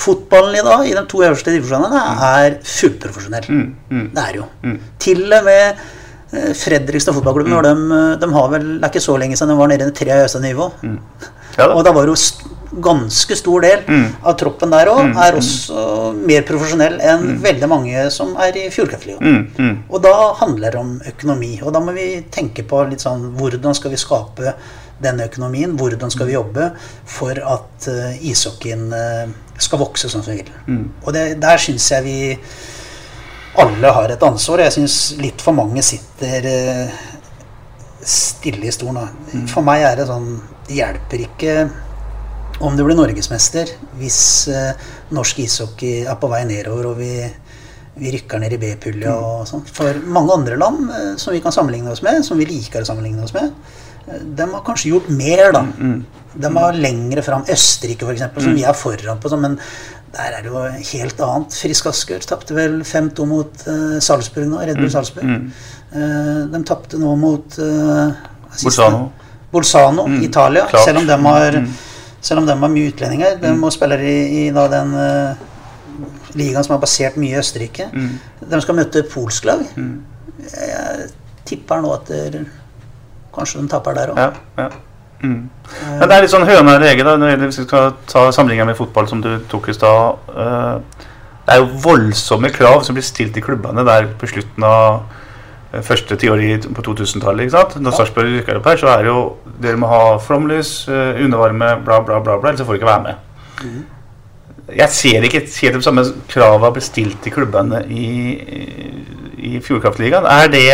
Fotballen i dag, i de to øverste divisjonene, er fullprofesjonell. Det er jo. Til og med Fredrikstad fotballklubb, mm. de, eh, de har vel, det er ikke så lenge siden de var nede i tre høyeste nivå. Ja da. Og da var jo ganske stor del av troppen der òg er også mer profesjonell enn veldig mange som er i Fjordkraftligaen. Og da handler det om økonomi. Og da må vi tenke på litt sånn hvordan skal vi skape denne økonomien? Hvordan skal vi jobbe for at uh, ishockeyen eh, skal vokse sånn som vi vil? Og det, der syns jeg vi alle har et ansvar. Jeg syns litt for mange sitter eh, stille i stolen. da. For meg er det sånn Det hjelper ikke om du blir norgesmester hvis eh, norsk ishockey er på vei nedover og vi, vi rykker ned i B-pulja og sånn. For mange andre land eh, som vi kan sammenligne oss med, som vi liker å sammenligne oss med, de har kanskje gjort mer, da. De har lengre fram. Østerrike, f.eks., som vi er foran på, men der er det jo helt annet. Frisk Asker tapte vel 5-2 mot uh, Salzburg nå, Red Bull Salzburg. Eh, de tapte nå mot uh, Bolzano. Bolzano, Italia. klart. Selv om de har, selv om de har mye utlendinger. De må spille i, i da, den uh, ligaen som er basert mye i Østerrike. De skal møte polsk lag. Jeg tipper nå at der, kanskje de taper der òg. Ja, ja. Mm. Men det er litt sånn høna eller egget, når det hvis vi skal ta sammenligninga med fotball, som du tok i stad. eh, det er jo voldsomme krav som blir stilt i klubbene der på slutten av eh, første tiåret på 2000-tallet. ikke sant? Når Sarpsborg rykker opp her, så er det jo Dere må ha flomlys, undervarme, bla, bla, bla, bla, ellers så får dere ikke være med. Jeg ser ikke helt de samme krava bestilt i klubbene i, i Fjordkraftligaen. Er det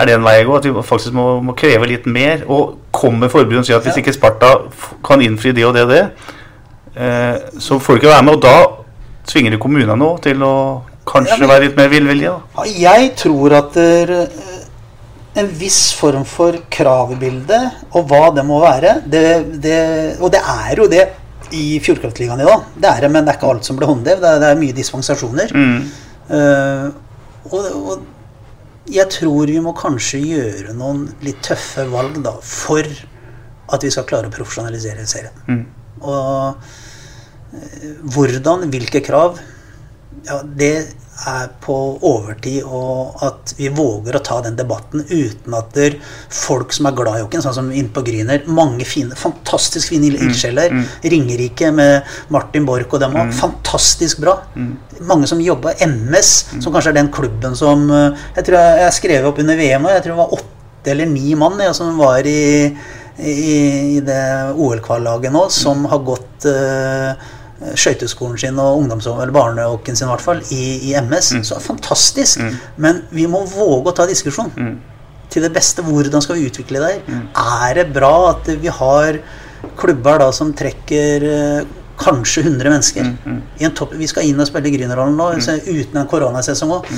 er det en vei å gå? At vi faktisk må, må kreve litt mer? Og kommer forbundet og sier at hvis ikke Sparta kan innfri det og det og det, eh, så får du ikke være med. Og da tvinger du kommunene nå til å kanskje Ja, men- være litt mer villvillige. Ja, Jeg tror at det, eh, en viss form for kravbilde, og hva det må være det, det, Og det er jo det i Fjordkraftligaen i dag. Det er det, men det er ikke alt som blir håndhevet. Det, er- det er mye dispensasjoner. Eh, og, og jeg tror vi må kanskje gjøre noen litt tøffe valg da, for at vi skal klare å profesjonalisere serien. Og eh, hvordan, hvilke krav, ja, det er på overtid, og at vi våger å ta den debatten uten at der folk som er glad i hockeyen, sånn som inne på Gryner Mange fine, fantastisk fine ildsjeler. Ringerike med Martin Borch og dem òg. Fantastisk bra. Mange som jobba MS, som kanskje er den klubben som eh, Jeg tror jeg, jeg skrev opp under VM, og jeg tror det var åtte eller ni mann jeg, som var i, i, i det OL-kvallaget nå, som har gått uh, skøyteskolen sin og ungdoms- eller barnehockeyen sin i hvert fall, i, i MS. Så er det fantastisk. fantastisk. Men vi må våge å ta diskusjon. Til det beste. Hvordan skal vi utvikle det her? Er det bra at vi har klubber da som trekker eh, kanskje 100 mennesker? I en topp, vi skal inn og spille Grünerhallen nå, uten en koronasesong òg.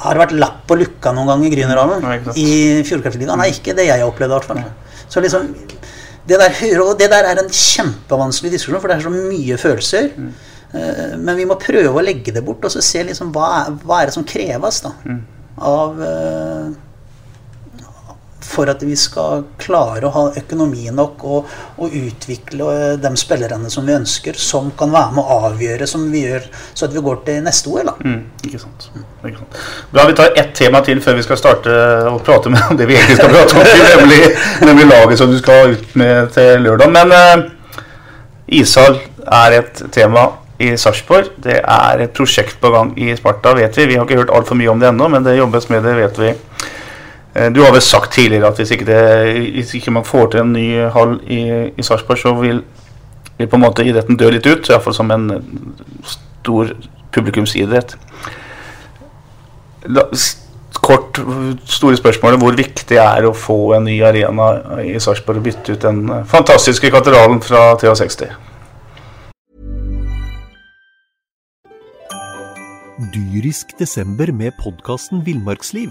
Har det vært lapp og lukka noen gang i Grünerhallen? I Fjordkraftligaen? Nei, ikke det jeg har opplevd i hvert fall. Så liksom det der, (laughs) og det der er en kjempevanskelig diskusjon, for det er så mye følelser. Eh, Men vi må prøve å legge det bort og så se liksom hva, hva er det som kreves da, av eh, For at vi skal klare å ha økonomi nok og, og utvikle eh, de spillerne som vi ønsker, som kan være med å avgjøre som vi gjør, så at vi går til neste OL. Mm, ikke sant. Ikke sant. Bra, Vi tar ett tema til før vi skal starte å prate med (laughs) det vi egentlig skal prate om, nemlig, nemlig laget som du skal ut med til lørdag. Men uh, ishall er et tema i Sarpsborg. Det er et prosjekt på gang i Sparta, vet vi. Vi har ikke hørt altfor mye om det ennå, men det jobbes med det, vet vi. Eh, Du har vel sagt tidligere at hvis ikke, det, hvis ikke man får til en ny hall i, i Sarpsborg, så vil, vil på en måte idretten dø litt ut. Iallfall som en stor publikumsidrett. La, kort, store spørsmålet. Hvor viktig er det å få en ny arena i Sarpsborg og bytte ut den fantastiske katedralen fra 63? Dyrisk desember med podkasten Villmarksliv.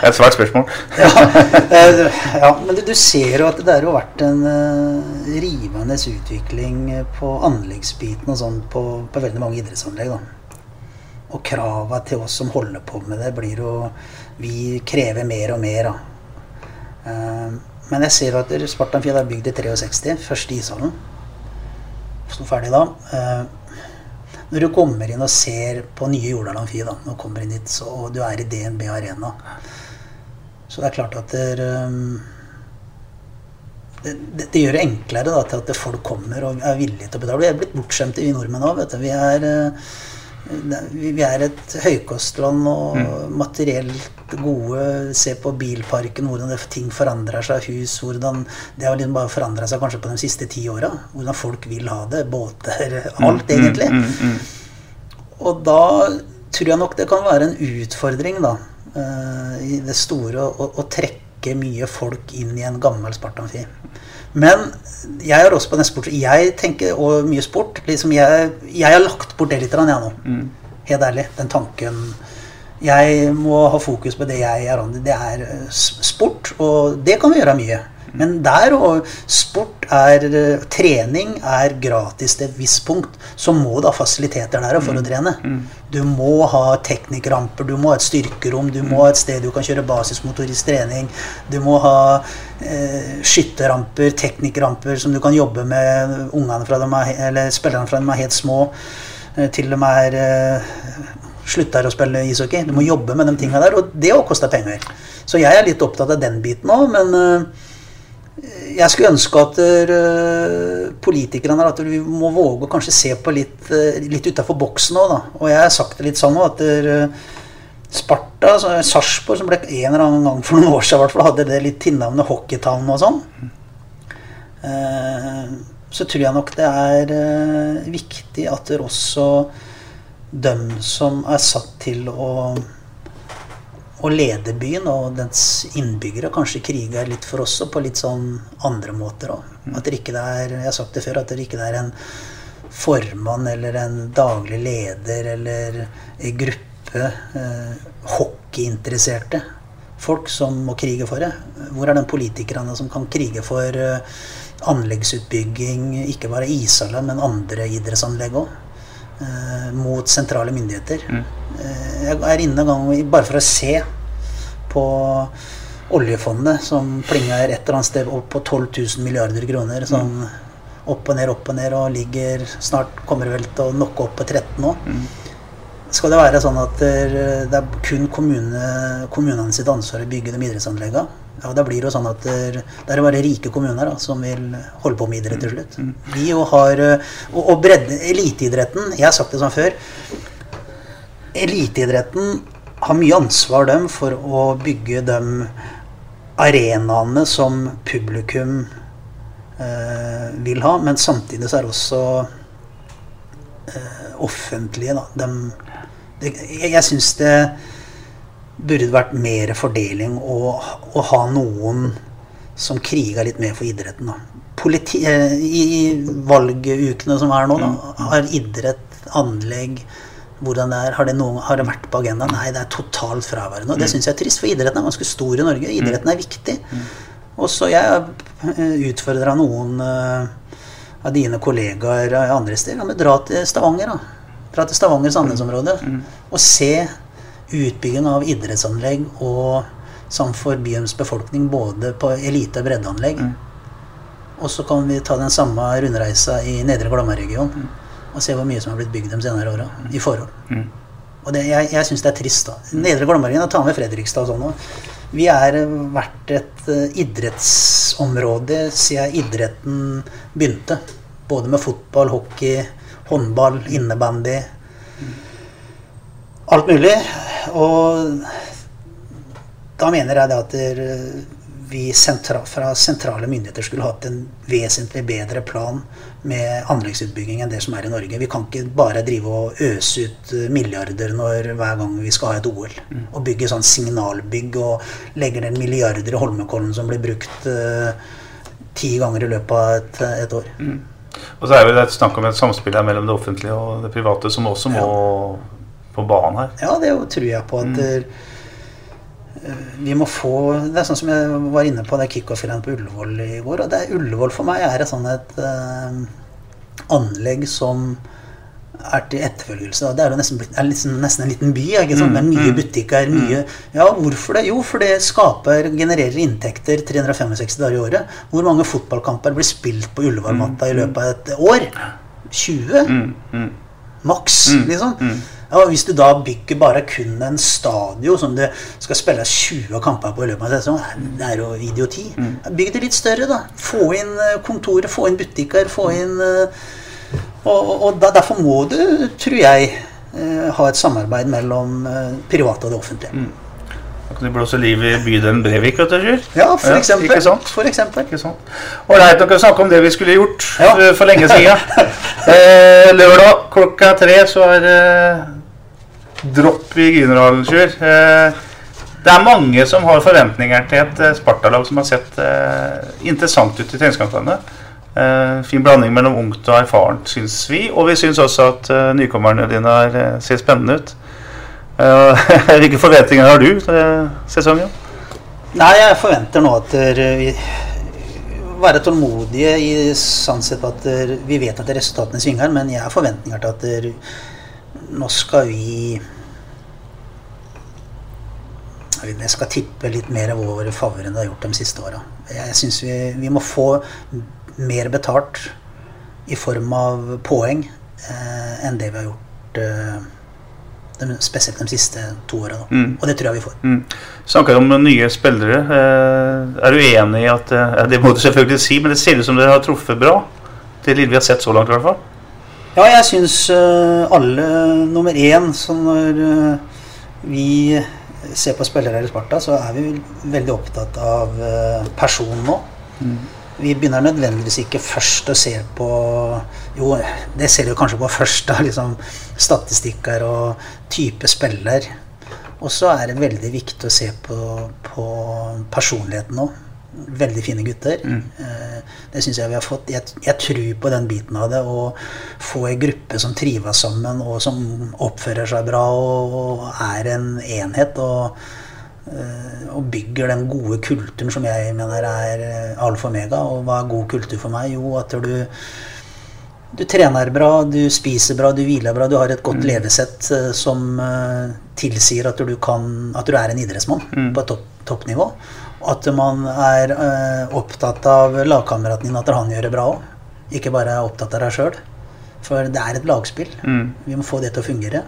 Det er et svært spørsmål. ja, ja, men du, du ser jo at det har vært en uh, rivende utvikling på anleggsbiten og sånn på, på veldig mange idrettsanlegg. da. Og krava til oss som holder på med det, blir jo Vi krever mer og mer, da. Uh, men jeg ser jo at Spartan Fjell er bygd i 63, første ishallen. Sto ferdig da. Uh, når du kommer inn og ser på nye Jordal Amfi, da, når du kommer inn dit, og du er i DNB Arena Så det er klart at det, um, det, det, det gjør det enklere da, til at folk kommer og er villige til å betale. Vi er blitt bortskjemte, vi nordmenn òg. Vi, eh, vi vi er et høykostland og materielt gode. Se på bilparken, hvordan det, ting forandrer seg. Hus, hvordan Det har liksom bare forandra seg kanskje på de siste ti åra. Hvordan folk vil ha det. Båter. Alt, egentlig. Og da tror jeg nok det kan være en utfordring, da, i det store, å, å trekke mye folk inn i en gammel Spartanfi. Men jeg er også på den sport. Jeg tenker og mye sport. Liksom jeg, jeg har lagt bort det litt, jeg nå. Helt ærlig. Den tanken Jeg må ha fokus på det jeg er an. Det er eh, sport, og det kan vi gjøre mye. Men der og sport er eh, Trening er gratis til et visst punkt. Så må du ha fasiliteter der for å trene. Du må ha teknikkramper, du må ha et styrkerom, du må ha et sted du kan kjøre basismotorisk trening. Du må ha eh, skytterramper, teknikkramper som du kan jobbe med ungene fra dem er, eller spillerne fra de er helt små, eh, til de er eh, slutter å spille ishockey. Du må jobbe med de tinga der, og det òg koster penger. Så jeg er litt opptatt av den biten òg, men eh, jeg skulle ønske at uh, politikerne at vi må våge å kanskje se på litt, uh, litt utafor boksen òg, da. Og jeg har sagt det litt sånn òg, at uh, Sparta, altså, Sarpsborg, som ble en eller annen gang for noen år siden, hvert hadde det litt tilnavnet Hockeytown og sånn. så tror jeg nok det er viktig at det også dem som er satt til å å lede byen og dens innbyggere kanskje kriger litt for oss og på litt sånn andre måter òg. Mm. At det ikke er Jeg har sagt det før, at det ikke er en formann eller en daglig leder eller en gruppe eh, hockeyinteresserte folk som må krige for det. Hvor er den politikerne som kan krige for eh, anleggsutbygging, ikke bare ishaller, men andre idrettsanlegg òg? Eh, mot sentrale myndigheter. Mm. Eh, jeg er inne en gang bare for å se på oljefondet som plinger et eller annet sted opp på 12 000 milliarder kroner. Sånn opp og ned, opp og ned, og ligger Snart kommer vel til å nokke opp på 13 nå. Mm. Skal det være sånn at det er kun kommune, kommunene sitt ansvar å bygge de idrettsanleggene? Ja, da blir det jo sånn at det er bare rike kommuner da, som vil holde på med idrett til slutt. Mm. Vi jo har, Og, og bredde, eliteidretten Jeg har sagt det sånn før. Eliteidretten har mye ansvar dem for å bygge de arenaene som publikum eh, vil ha. Men samtidig så er det også eh, offentlige, da. De, det, jeg jeg syns det burde vært mer fordeling å, å ha noen som kriga litt mer for idretten. da. Politi, eh, I valgukene som er nå, da, mm. har idrett, anlegg hvordan det er. Har det, noen, har det vært på agendaen? Nei, det er totalt fraværende. Og det mm. syns jeg er trist, for idretten er ganske stor i Norge. Idretten er viktig. Mm. Og så jeg eh, utfordra noen uh, av dine kollegaer andre steder. Men dra til Stavanger, da. Dra til Stavanger Sandnes-området. Mm. Og se utbygging av idrettsanlegg og samt for byens befolkning både på elite- og breddeanlegg. Og så kan vi ta den samme rundreisa i Nedre Glomma-regionen og se hvor mye som har blitt bygd de senere åra i forhold. Mm. Og det, jeg, jeg syns det er trist. da. Nedre Glommarien, ta med Fredrikstad og sånn òg. Vi er vært et uh, idrettsområde siden idretten begynte. Både med fotball, hockey, håndball, innebandy. Alt mulig. Og da mener jeg det at vi sentra, fra sentrale myndigheter skulle hatt en vesentlig bedre plan med anleggsutbygging enn det som er i Norge. Vi kan ikke bare drive og øse ut eh, milliarder når, hver gang vi skal ha et OL. Mm. Og bygge sånn signalbygg og legge ned milliarder i Holmenkollen som blir brukt uh, ti ganger i løpet av et, et år. Mm. Og så er det et snakk om et samspill mellom det offentlige og det private som også må ja. på banen her. Ja, det tror jeg på. at mm vi må få Det er sånn som jeg var inne på det kickoff-greiene på Ullevål i går. og det er Ullevål for meg er et sånn et uh, anlegg som er til etterfølgelse. Det er jo nesten, er liksom, nesten en liten by. Ikke sant? Med mye mm, mm. butikker. mye, Ja, Hvorfor det? Jo, for det skaper, genererer inntekter 365 dager i året. Hvor mange fotballkamper blir spilt på Ullevålmatta i løpet av et år? 20? Maks, liksom. Ja, Hvis du da bygger bare kun en stadion som det skal spilles 20 kamper på i løpet av sesongen, det er jo idioti. Mm. Bygg det litt større, da. Få inn eh, kontoret, få inn butikker, få inn uh, Og, og derfor må du, tror jeg, uh, ha et samarbeid mellom uh, private og det offentlige. Mm. Da kan du blåse liv i bydelen Brevik, vet du, Ja, for eksempel. Ja, ikke sant? For eksempel. Ikke sant? Ålreit, dere snakke om det vi skulle gjort ja. for lenge siden. (laughs) eh, lørdag klokka tre så er det dropp i Grünerhallen-kyr. Eh, det er mange som har forventninger til et eh, Sparta-lag som har sett eh, interessant ut i treningskampene. Fin blanding mellom ungt og erfarent, syns vi. Og vi syns også at nykommerne dine er, ser spennende ut. (laughs) Hvilke forventninger har du til sesongen? Nei, jeg forventer nå at vi være tålmodige i sånn sett at vi vet at resultatene svinger, men jeg har forventninger til at nå skal vi Jeg skal tippe litt mer over favør enn det har gjort de siste åra. Jeg syns vi, vi, må få mer betalt i form av poeng eh, enn det vi har gjort eh, de, spesielt de siste to åra. Mm. Og det tror jeg vi får. Mm. Snakker om nye spillere. Eh, er du enig i at eh, Det må du selvfølgelig si, men det ser ut som dere har truffet bra? Det lille vi har sett så langt, i hvert fall. Ja, jeg syns eh, alle nummer én Så når eh, vi ser på spillere i Sparta, så er vi veldig opptatt av uh, personen nå. Vi begynner nødvendigvis ikke først å se på Jo, det ser du kanskje på først, da, liksom statistikker og type spiller. Og så er det veldig viktig å se på, på personligheten nå. Veldig fine gutter. Mm. det syns jeg vi har fått. Jeg, jeg tror på den biten av det. Å få ei gruppe som trives sammen, og som oppfører seg bra og, og er en enhet. Og, eh, og bygger den gode kulturen som jeg mener er eh, alfa og omega. Og hva er god kultur for meg? Jo, at du du trener bra, du spiser bra, du hviler bra, du har et godt levesett eh, som eh, tilsier at du, kan, at du er en idrettsmann på et topp, toppnivå. At man er eh, opptatt av lagkameraten din, at han gjør det bra òg. Ikke bare er opptatt av deg sjøl. For det er et lagspill. Vi må få det til å fungere.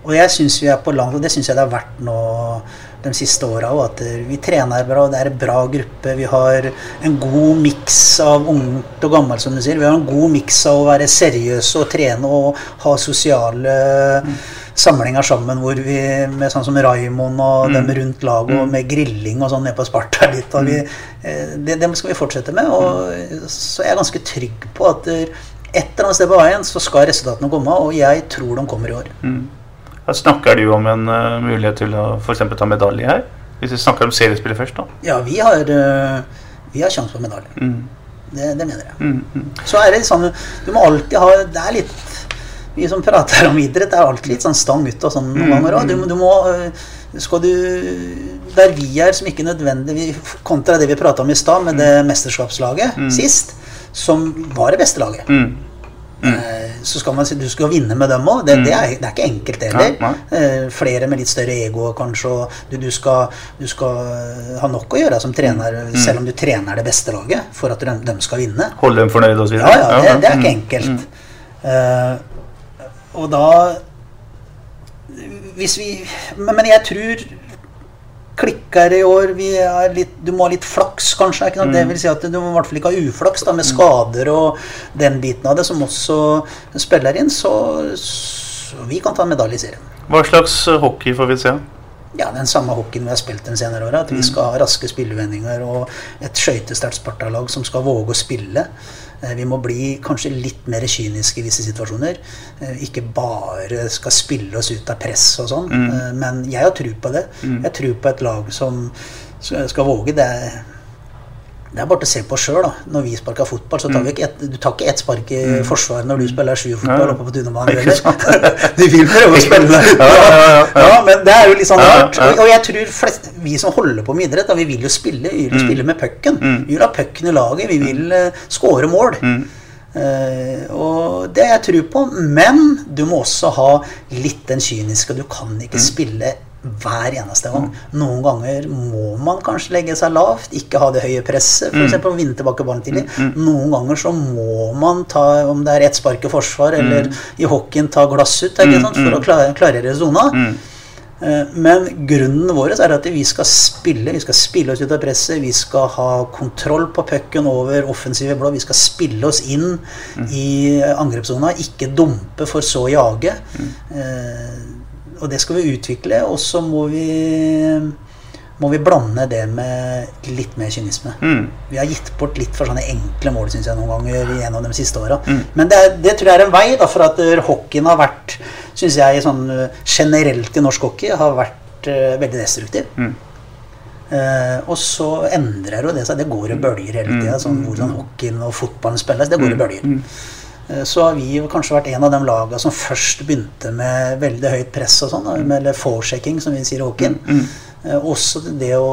Og jeg syns vi er på langt, og det syns jeg det har vært nå de siste åra òg, at vi trener bra, det er en bra gruppe. Vi har en god miks av ungt og gammelt, som du sier. Vi har en god miks av å være seriøse og trene og ha sosiale samlinger sammen hvor vi med sånn som Raymond og dem rundt laget, og med grilling og sånn nede på Sparta litt. Og vi, eh, det, det skal vi fortsette med. Og så er jeg ganske trygg på at et eller annet sted på veien så skal resultatene komme, og jeg tror de kommer i år. Her snakker du om en uh, mulighet til å eksempel ta medalje her? Hvis vi snakker om seriespillet først, da. Ja, vi har, uh, vi har sjanse på medalje. Mm. Det, det mener jeg. Så er det sånn Du må alltid ha Det er litt Vi som prater om idrett, det er alltid litt sånn stang ut og sånn noen ganger òg. Du, må- du må øh, Skal du Der vi er, som ikke nødvendigvis Kontra det vi prata om i stad, med det mesterskapslaget sist, som var det beste laget. Mm. Eh, Så skal man si du skal vinne med dem òg. Det, det, er, det er ikke enkelt heller. Ja, Eh, Flere med litt større ego kanskje. Du, du, skal, du skal ha nok å gjøre som trener, selv om du trener det beste laget, for at de, de skal vinne. Holde dem fornøyd osv.? Ja, ja, det, det er ikke enkelt. Eh, og da Hvis vi Men, men jeg tror klikker i år vi litt, Du må ha litt flaks, kanskje. Ikke? Det vil si at Du må i hvert fall ikke ha uflaks da, med skader og den biten av det, som også spiller inn. Så, så vi kan ta en medalje i serien. Hva slags hockey får vi se? Ja, den samme hockeyen vi har spilt den senere åra. At vi skal ha raske spillevendinger og et skøytesterkt Sparta-lag som skal våge å spille. Eh, Vi må bli kanskje litt mer kyniske i visse situasjoner. Eh, Ikke bare skal spille oss ut av press og sånn. Mm. Men jeg har tro på det. Jeg tror på et lag som skal våge. Det det er bare til å se på sjøl. Når vi sparker fotball, så tar vi ikke et, du tar ikke ett spark i forsvaret når du spiller sju-fotball oppe på Tunemann. heller. (laughs) Du vil prøve å spille. Ja, ja, ja, ja. Ja, men det er jo litt sånn Ja, ja, rart. ja. Og, og jeg tror flest, vi som holder på med idrett, da, vi vil jo spille. Vi vil jo spille med pucken. Vi vil ha pucken i laget. Vi vil uh, skåre mål. Eh, og det har jeg tro på. Men du må også ha litt den kyniske. Du kan ikke spille hver eneste gang. Noen ganger må man kanskje legge seg lavt, ikke ha det høye presset, f.eks. å vinne tilbake ballen tidlig. Noen ganger så må man ta, om det er ett spark i forsvar, eller i hockeyen ta glass ut sant, for å klare, klarere sona. Eh, Men grunnen vår er at vi skal spille Vi skal spille oss ut av presset. Vi skal ha kontroll på pucken over offensive blå. Vi skal spille oss inn i angrepssona, ikke dumpe for så å jage. Eh, Og det skal vi utvikle. Og så må vi må vi blande det med litt mer kynisme. Vi har gitt bort litt for sånne enkle mål synes jeg, noen ganger gjennom de siste åra. Men det, er, det tror jeg er en vei, da, for at eh, hockeyen har vært synes jeg, sånn, eh, generelt i norsk hockey har vært uh, veldig destruktiv. Eh, og så endrer jo det seg. Det går i bølger hele tida. Sånn, hvordan hockeyen og fotballen spilles, det går i bølger. Eh, Så har vi jo kanskje vært en av de lagene som først begynte med veldig høyt press og sånn, da, eller forechecking, som vi sier i hockeyen. Eh, Også det å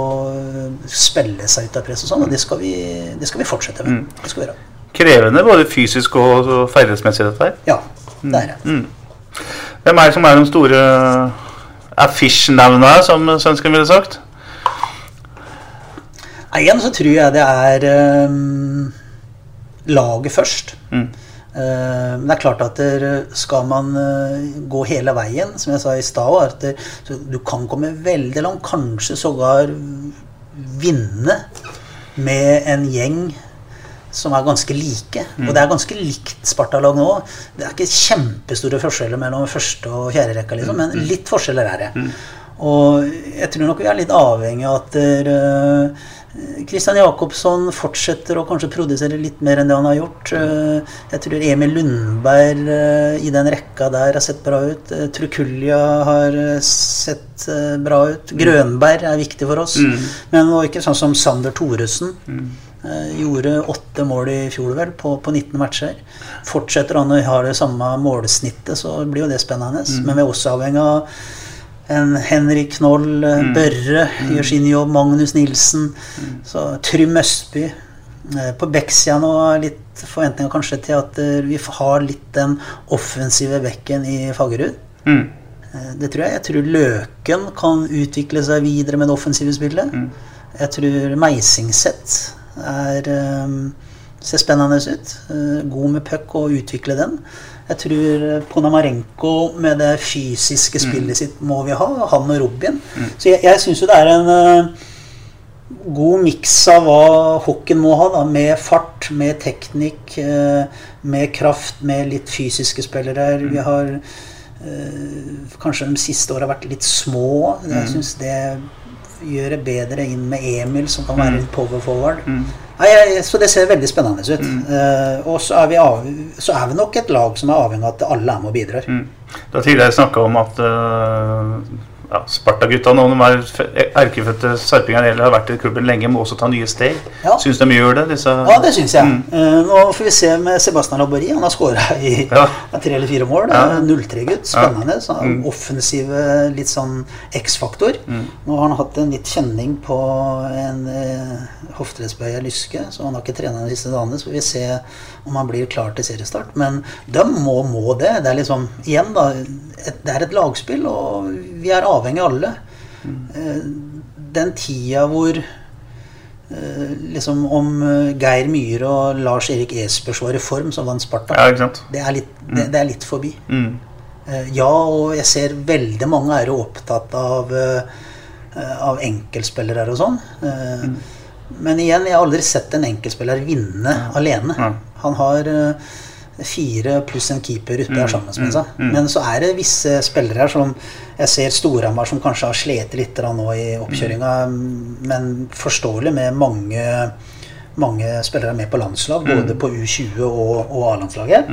spille seg ut av press og sånn, og det skal vi, det skal vi fortsette med. Det skal vi gjøre. Krevende både fysisk og ferdighetsmessig, dette her. Ja, det er det. Hvem er det som er de store affiche-navnene, som svensken ville sagt? Igjen så tror jeg det er um, laget først. Eh, Men det er klart at der, skal man eh, gå hele veien, som jeg sa i stad, du kan komme veldig langt, kanskje sågar vinne med en gjeng som er ganske like. Og det er ganske likt Sparta-lag nå. Det er ikke kjempestore forskjeller mellom første og fjerde rekka, liksom, men litt forskjeller er det. Og jeg tror nok vi er litt avhengig av at Christian Jacobsson fortsetter å kanskje produsere litt mer enn det han har gjort. Eh, Jeg tror Emil Lundberg eh, i den rekka der har sett bra ut. Jeg har eh, sett eh, bra ut. Grønberg er viktig for oss. Men det var ikke sånn som Sander Thoresen. Eh, Gjorde åtte mål i fjor vel, på, på 19 matcher. Fortsetter han å ha det samme målsnittet, så blir jo det spennende. Men vi er også avhengig av en Henrik Knoll, mm. Børre gjør sin jobb, Magnus Nilsen, så Trym Østby. Eh, På Bekksida nå litt forventninger kanskje til at eh, vi har litt den offensive bekken i Fagerud. Mm. Eh, Det tror jeg. Jeg tror Løken kan utvikle seg videre med det offensive spillet. Jeg tror Meisingseth er, eh, ser spennende ut. Eh, God med puck og utvikle den. Jeg tror Ponamarenko med det fysiske spillet sitt må vi ha. Han og Robin. Så jeg, jeg syns jo det er en uh, god miks av hva hockeyen må ha, da, med fart, med teknikk, uh, med kraft, med litt fysiske spillere. Vi har uh, kanskje de siste åra vært litt små. Jeg syns det gjør det bedre inn med Emil, som kan være litt power forward. Nei, så det ser veldig spennende ut. Eh, og så er, vi av, så er vi nok et lag som er avhengig av at alle er med og bidrar. Du har tidligere snakka om at uh, ja, Sparta-gutta, nå de er erkefødte sarpinger eller har vært i klubben lenge, må også ta nye steg. Ja. Syns de gjør det? Disse, Ja, det syns jeg. Eh, nå får vi se med Sebastian Labori. Han har skåra i Ja. tre eller fire mål. Ja. 0-3-gutt. Spennende. Så mm. Offensive, litt sånn X-faktor. Nå har han hatt en litt kjenning på en uh, hofteleddsbøy av lyske, så han har ikke trena de siste dagene. Så får vi se om han blir klar til seriestart. Men de må, må det. Det er liksom, igjen da, et, det er et lagspill, og vi er avhengig av alle. Mm. Den tida hvor Eh, liksom om eh, Geir Myhre og Lars Erik Espers var i form, som vant Sparta. Ja? Det, er litt, det, det er litt forbi. Mm. Ja, og jeg ser veldig mange er jo opptatt av, av enkeltspillere og sånn. Mm. Men igjen, jeg har aldri sett en enkeltspiller vinne alene. Ja. Han har fire pluss en keeper ute der sammen med seg. Men så er det visse spillere her som Jeg ser Storhamar som kanskje har slitt litt nå i oppkjøringa, men forståelig med mange mange spillere med på landslag, både på U20 og, og A-landslaget.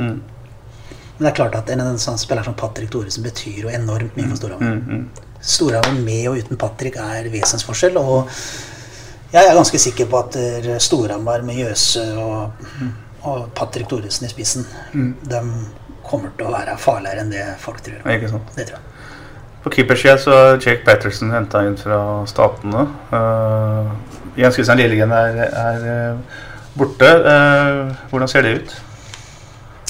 Men det er klart at en, en sånn spiller som Patrick Thoresen betyr jo enormt mye for Storhamar. Storhamar med og uten Patrick er vesensforskjell. Og jeg er ganske sikker på at eh, Storhamar med Jøse og, og Patrick Thoresen i spissen, de kommer til å være farligere enn det folk tror. Ikke sant? Det tror jeg. På keepersida så er Jake Patterson henta inn fra Statene. Uh, Jens Christian Lillegren er, er eh, borte. Uh, hvordan ser det ut?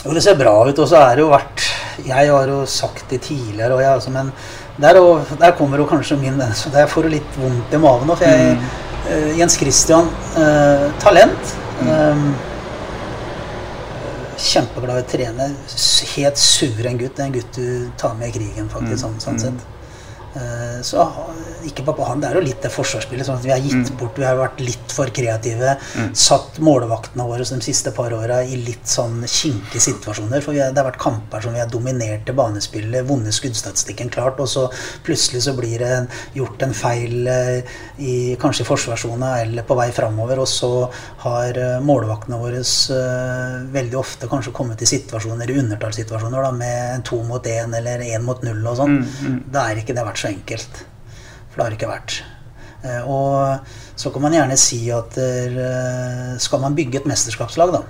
Jo, det ser bra ut, og så er det jo vært Jeg har jo sagt det tidligere, jeg, altså, men der, og, der kommer jo kanskje min Så der får du litt vondt i magen nå, for jeg eh, Jens Christian, talent. eh, kjempeglad i å trene. Helt suveren gutt. En gutt du tar med i krigen, faktisk, sånn, sånn sett. Eh, Så ikke bare på han, det er jo litt det forsvarsspillet. sånn at Vi har gitt bort, vi har vært litt for kreative. Satt målvaktene våre de siste par åra i litt sånn kinkige situasjoner. For har, det har vært kamper som vi har dominert til banespillet, vunnet skuddstatistikken klart, og så plutselig så blir det gjort en feil eh, i kanskje i forsvarssona eller på vei framover, og så har eh, målvaktene våre eh, veldig ofte kanskje kommet i situasjoner, i undertallssituasjoner, da, med to mot én eller én mot null og sånn. Da er ikke det vært så enkelt. For det har det ikke vært. Eh, Og så kan man gjerne si at eh, skal man bygge et mesterskapslag, da,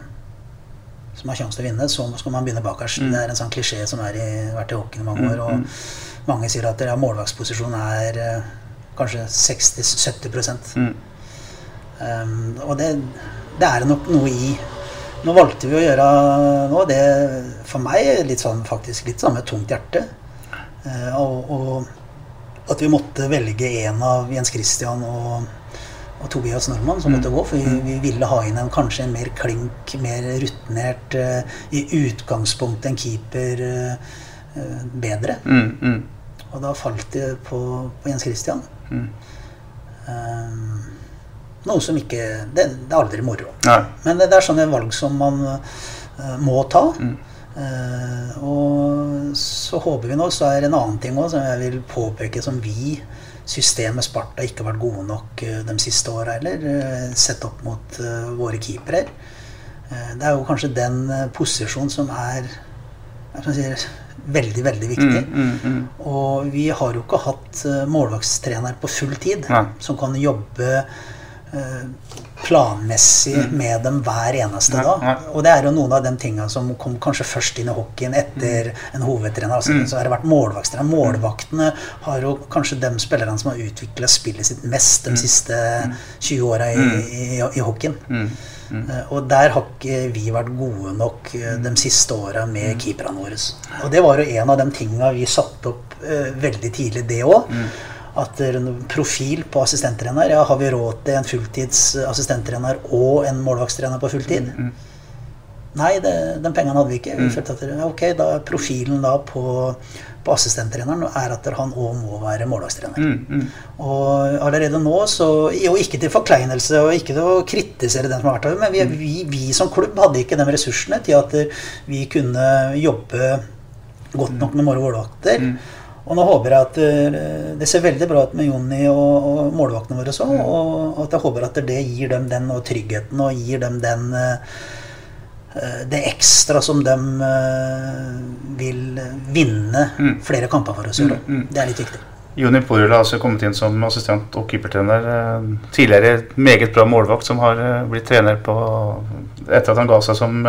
som har sjanse til å vinne, så skal man begynne bakerst. Det er en sånn klisjé som har vært i hockeyen i mange år. Og mange sier at ja, målvaktsposisjon er eh, kanskje 60-70 um, Og det, det er det nok noe i. Nå valgte vi å gjøre noe det for meg litt sånn faktisk litt sånn med tungt hjerte. Uh, og, og at vi måtte velge en av Jens Christian og, og Tobias Normann som måtte gå. For vi, vi ville ha inn en kanskje en mer klink, mer rutinert, uh, i utgangspunktet en keeper eh, bedre. Mm, mm. Og da falt det på, på Jens Christian. Um, noe som ikke Det, det er aldri moro. Nei. Men det, det er sånne valg som man uh, må ta. Eh, og så håper vi nå, så er det en annen ting også, som jeg vil påpeke som vi, systemet Sparta, ikke har vært gode nok eh, de siste åra heller, eh, sett opp mot våre keepere. Det er jo kanskje den posisjonen som er hva jeg si, veldig, veldig viktig. Mm, mm, Og vi har jo ikke hatt målvaktstrener på full tid Nei. som kan jobbe planmessig med dem hver eneste dag. Og det er jo noen av de tinga som kom kanskje først inn i hockeyen etter en hovedtrener. Altså, Så har det vært målvaktstrener. Målvaktene har jo kanskje de spillerne som har utvikla spillet sitt mest de siste 20 åra i, i, i hockeyen. Eh, Og der har ikke vi vært gode nok eh, de siste åra med keeperne våre. Og det var jo en av de tinga vi satte opp eh, veldig tidlig, det òg. At en profil på assistenttrener. Ja, har vi råd til en fulltids assistenttrener og en målvaktstrener på fulltid? Nei, det, den pengene hadde vi ikke. Vi følte at ja, ok, da er profilen da på, på assistenttreneren er at han òg må være målvaktstrener. Og allerede nå, så Jo, ikke til forkleinelse og ikke til å kritisere den som har vært der, men vi, vi, vi som klubb hadde ikke de ressursene til at vi kunne jobbe godt nok med våre målvakter. Og nå håper jeg at eh, det ser veldig bra ut med Jonny og, og målvaktene våre så, og at jeg håper at det gir dem den og tryggheten og gir dem den eh, eh, det ekstra som de vil vinne flere kamper for oss. gjøre. Det er litt viktig. Joni Porula har altså kommet inn som assistent og keepertrener. Tidligere meget bra målvakt som har blitt trener på etter at han ga seg som,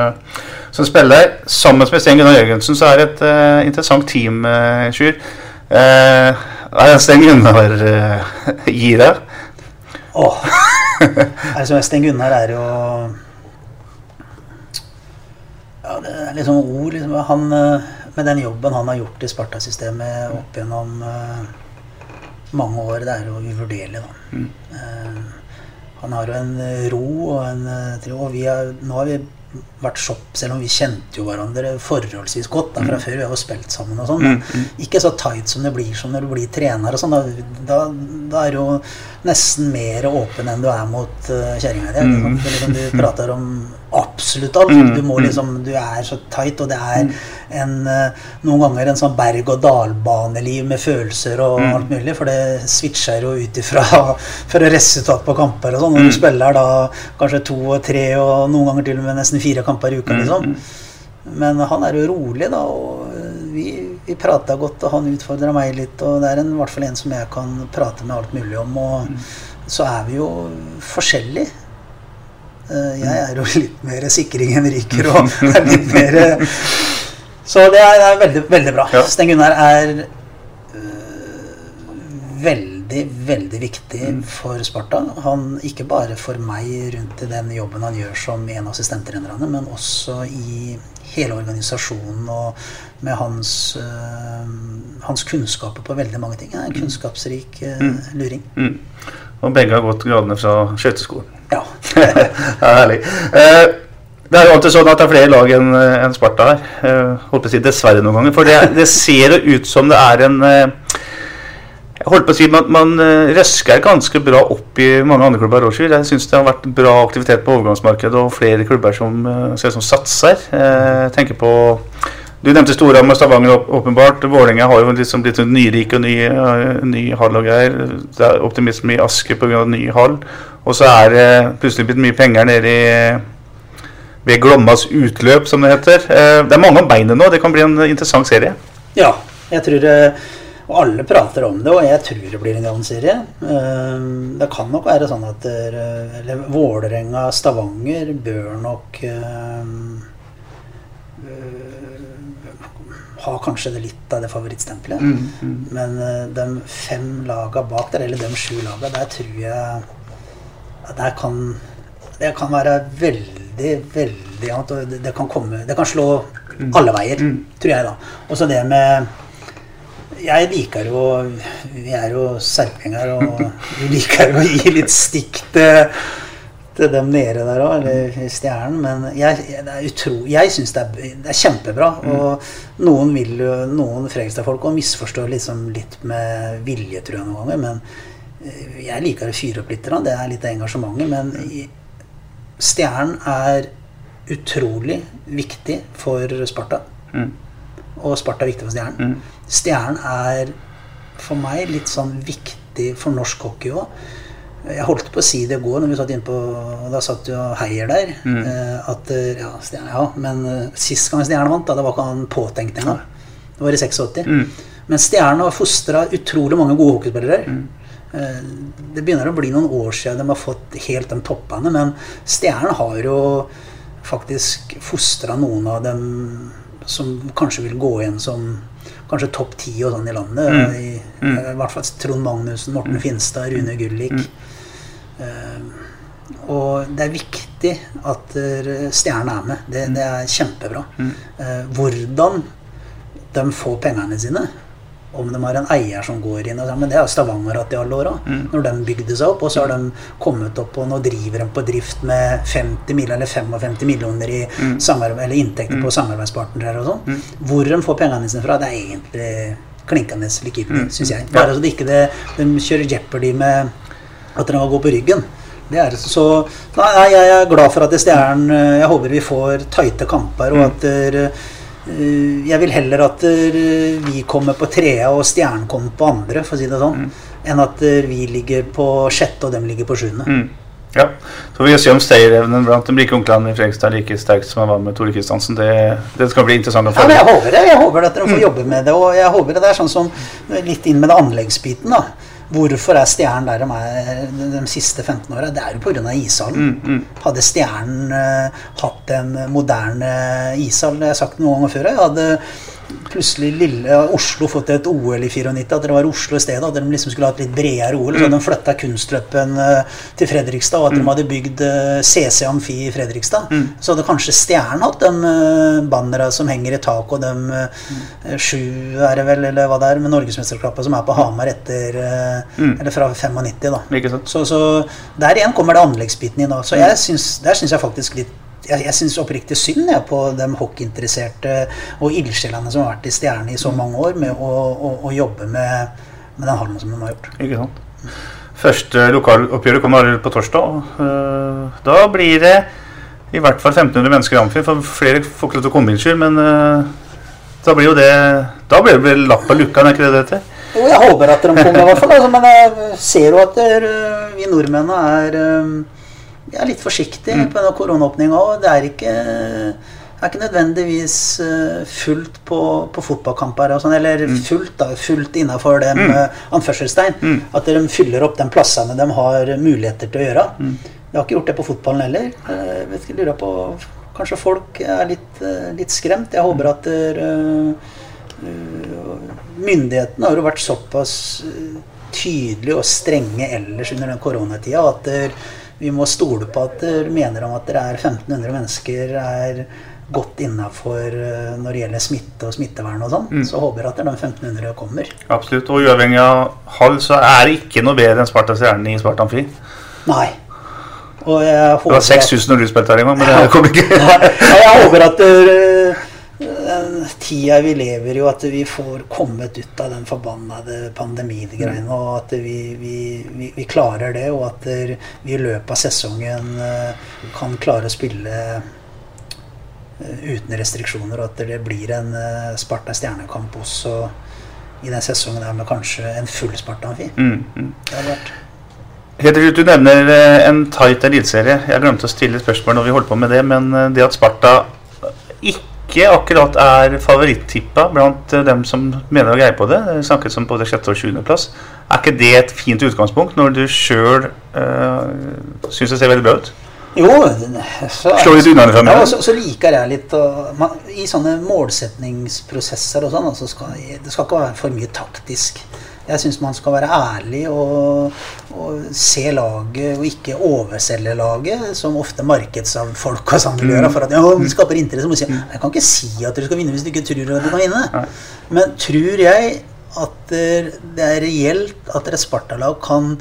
som spiller. Sammen med Sten Gunnar Jørgensen så er det et uh, interessant team, uh, Sjur. Eh, hva er det Sten Gunnar uh, gir deg? Åh, altså Sten Gunnar er jo Ja, det er liksom ord liksom, han, eh, Med den jobben han har gjort i Sparta-systemet opp gjennom uh, mange år, det er jo uvurderlig, da. Eh, han har jo en eh, ro og en eh, tro, og vi har, Nå har vi vært shop, selv om vi kjente jo hverandre forholdsvis godt da, fra før. Vi har jo spilt sammen og sånn. Ikke så tight som det blir som når du blir trener og sånn. Da, da, da er du nesten mer åpen enn du er mot uh, kjerringa di. Liksom. Liksom, du prater om absolutt alt. Du må liksom Du er så tight, og det er en uh, noen ganger en sånn berg-og-dal-baneliv med følelser og alt mulig, for det switcher jo ut ifra (laughs) fra resultat på kamper og sånn. Når du spiller da kanskje to og tre og noen ganger til og med nesten fire kamper i uka, liksom. Men han er jo rolig, da, og vi, vi prata godt, og han utfordra meg litt, og det er en, i hvert fall en som jeg kan prate med alt mulig om, og så er vi jo forskjellige. Eh, Jeg er jo (laughs) litt mer sikring enn ryker, og (laughs) er litt mer eh, Så det er, det er veldig, veldig bra. Ja. Sten Gunnar er øh, veldig, veldig viktig for Sparta. Han, ikke bare for meg rundt i den jobben han gjør som en av assistenttrenerne, men også i hele organisasjonen og med hans, øh, hans kunnskaper på veldig mange ting. Han er en kunnskapsrik øh, luring. Mm. Og begge har gått gradene fra skøyteskolen. (laughs) Ja. herlig. Eh, det er jo alltid sånn at det er flere lag enn Sparta her. Eh, holdt på å si dessverre noen ganger. For det, det ser ut som det er en Jeg holdt på å si man, man eh, røsker ganske bra opp i mange andre klubber også. Jeg syns det har vært bra aktivitet på overgangsmarkedet og flere klubber som, eh, som satser. Eh, jeg tenker på du nevnte Storhamar og Stavanger åpenbart. Vålerenga har jo liksom blitt nyrike og ny, ny hall og greier. Det er optimisme i Asker pga. ny hall. Og så er det plutselig blitt mye penger nede i ved Glommas utløp, som det heter. Det er mange om beinet nå. Det kan bli en interessant serie. Ja, jeg tror eh, Og alle prater om det, og jeg tror det blir en jevn serie. Eh, Det kan nok være sånn at eller Vålerenga, Stavanger bør nok eh, eh, ha kanskje det litt av det favorittstempelet. Men eh, de fem laga bak der, eller de sju laga, der tror jeg at der kan Det kan være veldig, veldig annet. Det, det kan komme Det kan slå alle veier, tror jeg, da. Og så det med Jeg liker jo Vi er jo serpinger, og vi liker jo å gi litt stikk til, til dem nede der òg, eller Stjernen. Men jeg, er jeg syns det, det er kjempebra. Og noen vil jo, noen Fredrikstad-folk misforstår liksom litt med vilje, tror jeg, noen ganger. Men eh, jeg liker å fyre opp litt. Det er litt av engasjementet. Men Stjernen er utrolig viktig for Sparta. Mm. Og Sparta er viktig for Stjernen. Stjernen er for meg litt sånn viktig for norsk hockey òg. Jeg holdt på å si det i går når vi satt inne på Da satt jo Heier der. Mm. At eh, Ja, Stjernen, ja. Men eh, sist gang Stjernen vant, da, det var ikke han påtenkt engang. Det var i 86. Men Stjernen har fostra utrolig mange gode hockeyspillere. Mm. Det begynner å bli noen år siden de har fått helt de toppene, men Stjernen har jo faktisk fostra noen av dem som kanskje vil gå igjen som kanskje topp ti og sånn i landet. I, I hvert fall Trond Magnussen, Morten Finstad, Rune Gullik. Uh, og det er viktig at stjernene er med. Det, det er kjempebra. Uh, hvordan de får pengene sine. Om de har en eier som går inn og sånn, Men det har Stavanger hatt i alle år òg. Når de bygde seg opp. Og så har de kommet opp, og nå driver de på drift med 50 mill. eller 55 millioner i mm. eller inntekter på samarbeidspartnere og sånn. Hvor de får pengene sine fra, det er egentlig klinkende likegyldig, syns jeg. Bare så det ikke det, de kjører Jeopardy med at de må gå på ryggen. Det er, så nei, Jeg er glad for at er Stjernen eh, Jeg håper vi får tighte kamper, og at der, eh, Jeg vil heller at vi kommer på trea og Stjernen kommer på andre, for å si det sånn, enn at vi ligger på sjette og dem ligger på sjuende. Mm. Ja. Så får vi se om stayerevnen blant de like onklene i Fredrikstad er like sterkt som han var med Tore Kristiansen. Det, det skal bli interessant å Ja, jeg håper det. Jeg håper at dere får jobbe med det. Og jeg håper det er sånn som litt inn med det anleggsbiten. da. Hvorfor er Stjernen der de er de siste 15 åra? Det er jo pga. ishallen. Hadde Stjernen uh, hatt en moderne ishall Det har jeg sagt noen ganger før. Jeg hadde plutselig lille Oslo fått et OL i 94, at det var Oslo i stedet. At de liksom skulle hatt litt bredere OL. Så hadde de flytta kunstløpen eh, til Fredrikstad, og at de hadde bygd eh, CC Amfi i Fredrikstad. Så hadde kanskje Stjernen hatt de uh, bannera som henger i taket, og de eh, sju er det vel, eller hva det er, med Norgesmesterskapet som er på Hamar etter eh, Eller fra 95, da. Så, så der igjen kommer det anleggsbiten inn. Så jeg syns, der syns jeg faktisk litt jeg, jeg syns oppriktig synd jeg, på de hockeyinteresserte og ildsjelene som har vært i Stjerne i så mange år, med å, å, å jobbe med, med den hallen som de har gjort. Ikke sant? Første lokaloppgjøret kommer på torsdag. Eh, Da blir det i hvert fall 1500 mennesker i Amfi. For flere får ikke lov til å komme inn, skyld, men eh, da blir jo det Da blir det vel lapp på lukka, er ikke det det heter? Jo, jeg håper at de kommer, i hvert fall. Altså, men jeg ser jo at der, øh, vi nordmennene er, vi er litt forsiktige på denne koronaåpninga. òg. det er ikke, er ikke nødvendigvis øh, fullt på, på fotballkamper. Og sånn, eller fullt da, fullt innafor dem mm. anførselstegn. At de fyller opp de plassene de har muligheter til å gjøre. De har ikke gjort det på fotballen heller. Eh, Jeg vet ikke, lurer på Kanskje folk er litt, litt skremt. Jeg håper at der, myndighetene har jo vært såpass eh, tydelige og strenge ellers under den koronatida at eh, vi må stole på at dere mener om at dere er 1500 mennesker er godt innafor når det gjelder smitte og smittevern og sånn. Så håper jeg at de 1500 kommer. Absolutt. Og uavhengig av hall, så er det ikke noe bedre enn Sparta Stjernen i Sparta Amfi. Nei. Og jeg Det var 6000 når du spilte her en gang, men (laughs) det kom ikke. Nei. jeg håper at dere, tida vi lever i, og at vi får kommet ut av den forbannede pandemigreiene, og at vi, vi, vi, vi klarer det, og at vi i løpet av sesongen eh, kan klare å spille eh, uten restriksjoner, og at det blir en eh, Sparta Stjernekamp også i den sesongen der med kanskje en full Sparta-amfi. Mm, mm. Det hadde vært Helt til Du nevner en tight eliteserie. Jeg glemte å stille spørsmål når vi holdt på med det, men det at Sparta ikke akkurat er favorittippa blant eh, dem som mener å greie på det, det som om både sjette- og sjuendeplass, er ikke det et fint utgangspunkt når du sjøl uh, syns det ser veldig bra ut? Jo, så, Slå litt unna det fra meg. Ja, så, så liker jeg litt å man, I sånne målsetningsprosesser og sånn, altså skal, det skal ikke være for mye taktisk. Jeg syns man skal være ærlig og, og se laget, og ikke overselge laget, som ofte markedsfolk og sånn vil gjøre. For at ja, vi skaper interesse. Må si, jeg kan ikke si at dere skal vinne hvis du ikke tror at du kan vinne. Men tror jeg at det er reelt at et Sparta-lag kan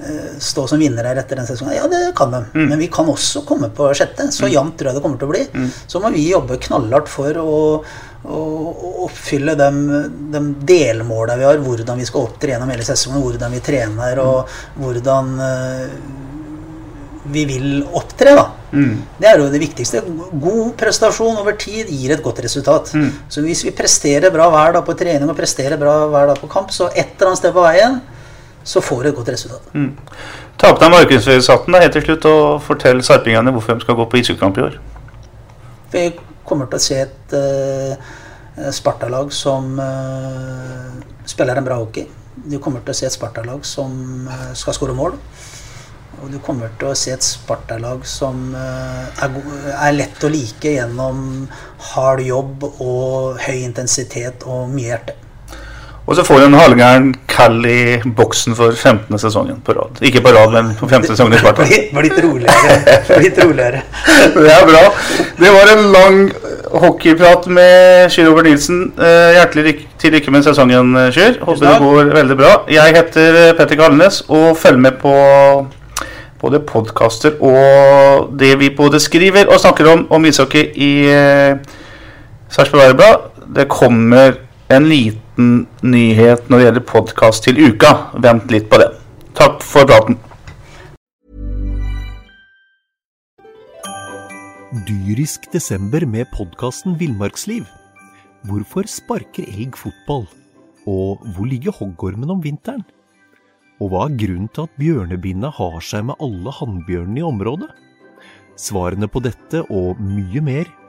eh, stå som vinner her etter den sesongen. Ja, det kan de. Men vi kan også komme på sjette. Så jevnt tror jeg det kommer til å bli. Så må vi jobbe knallhardt for å, å oppfylle de, de delmåla vi har. Hvordan vi skal opptre gjennom hele sesongen, hvordan vi trener, og hvordan eh, vi vil opptre. da. Det er jo det viktigste. God prestasjon over tid gir et godt resultat. Så hvis vi presterer bra hver dag på trening og presterer bra hver dag på kamp, så et eller annet sted på veien så får du et godt resultat. Ta opp deg markedsføringshatten helt til slutt og fortell sarpingene hvorfor de skal gå på ishockeykamp i år. Vi kommer til å se et uh, Sparta-lag som uh, spiller en bra hockey. Du kommer til å se et Sparta-lag som uh, skal skåre mål. Og du kommer til å se et Sparta-lag som er, er lett å like gjennom hard jobb og høy intensitet og mye hjerte. Og så får du en halvgæren Cal i boksen for 15. sesongen på rad. Ikke på rad, men på 15. sesongen i kvartal. Blitt, roligere. Blitt roligere. (laughs) Det er bra. Det var en lang hockeyprat med Sjur Robert Nilsen. Eh, Hjertelig til lykke med sesongen, Kyr. Sjur. Håper det går veldig bra. Jeg heter eh, Petter Kalnes og følger med på både podkaster og det vi både skriver og snakker om om ishockey i eh, Sarpsborg Arbeiderblad. Det kommer en liten nyhet når det gjelder podkast til uka. Vent litt på det. Takk for praten. Dyrisk desember med podkasten Villmarksliv. Hvorfor sparker elg fotball? Og hvor ligger hoggormen om vinteren? Og hva er grunnen til at bjørnebinna har seg med alle hannbjørnene i området? Svarene på dette og mye mer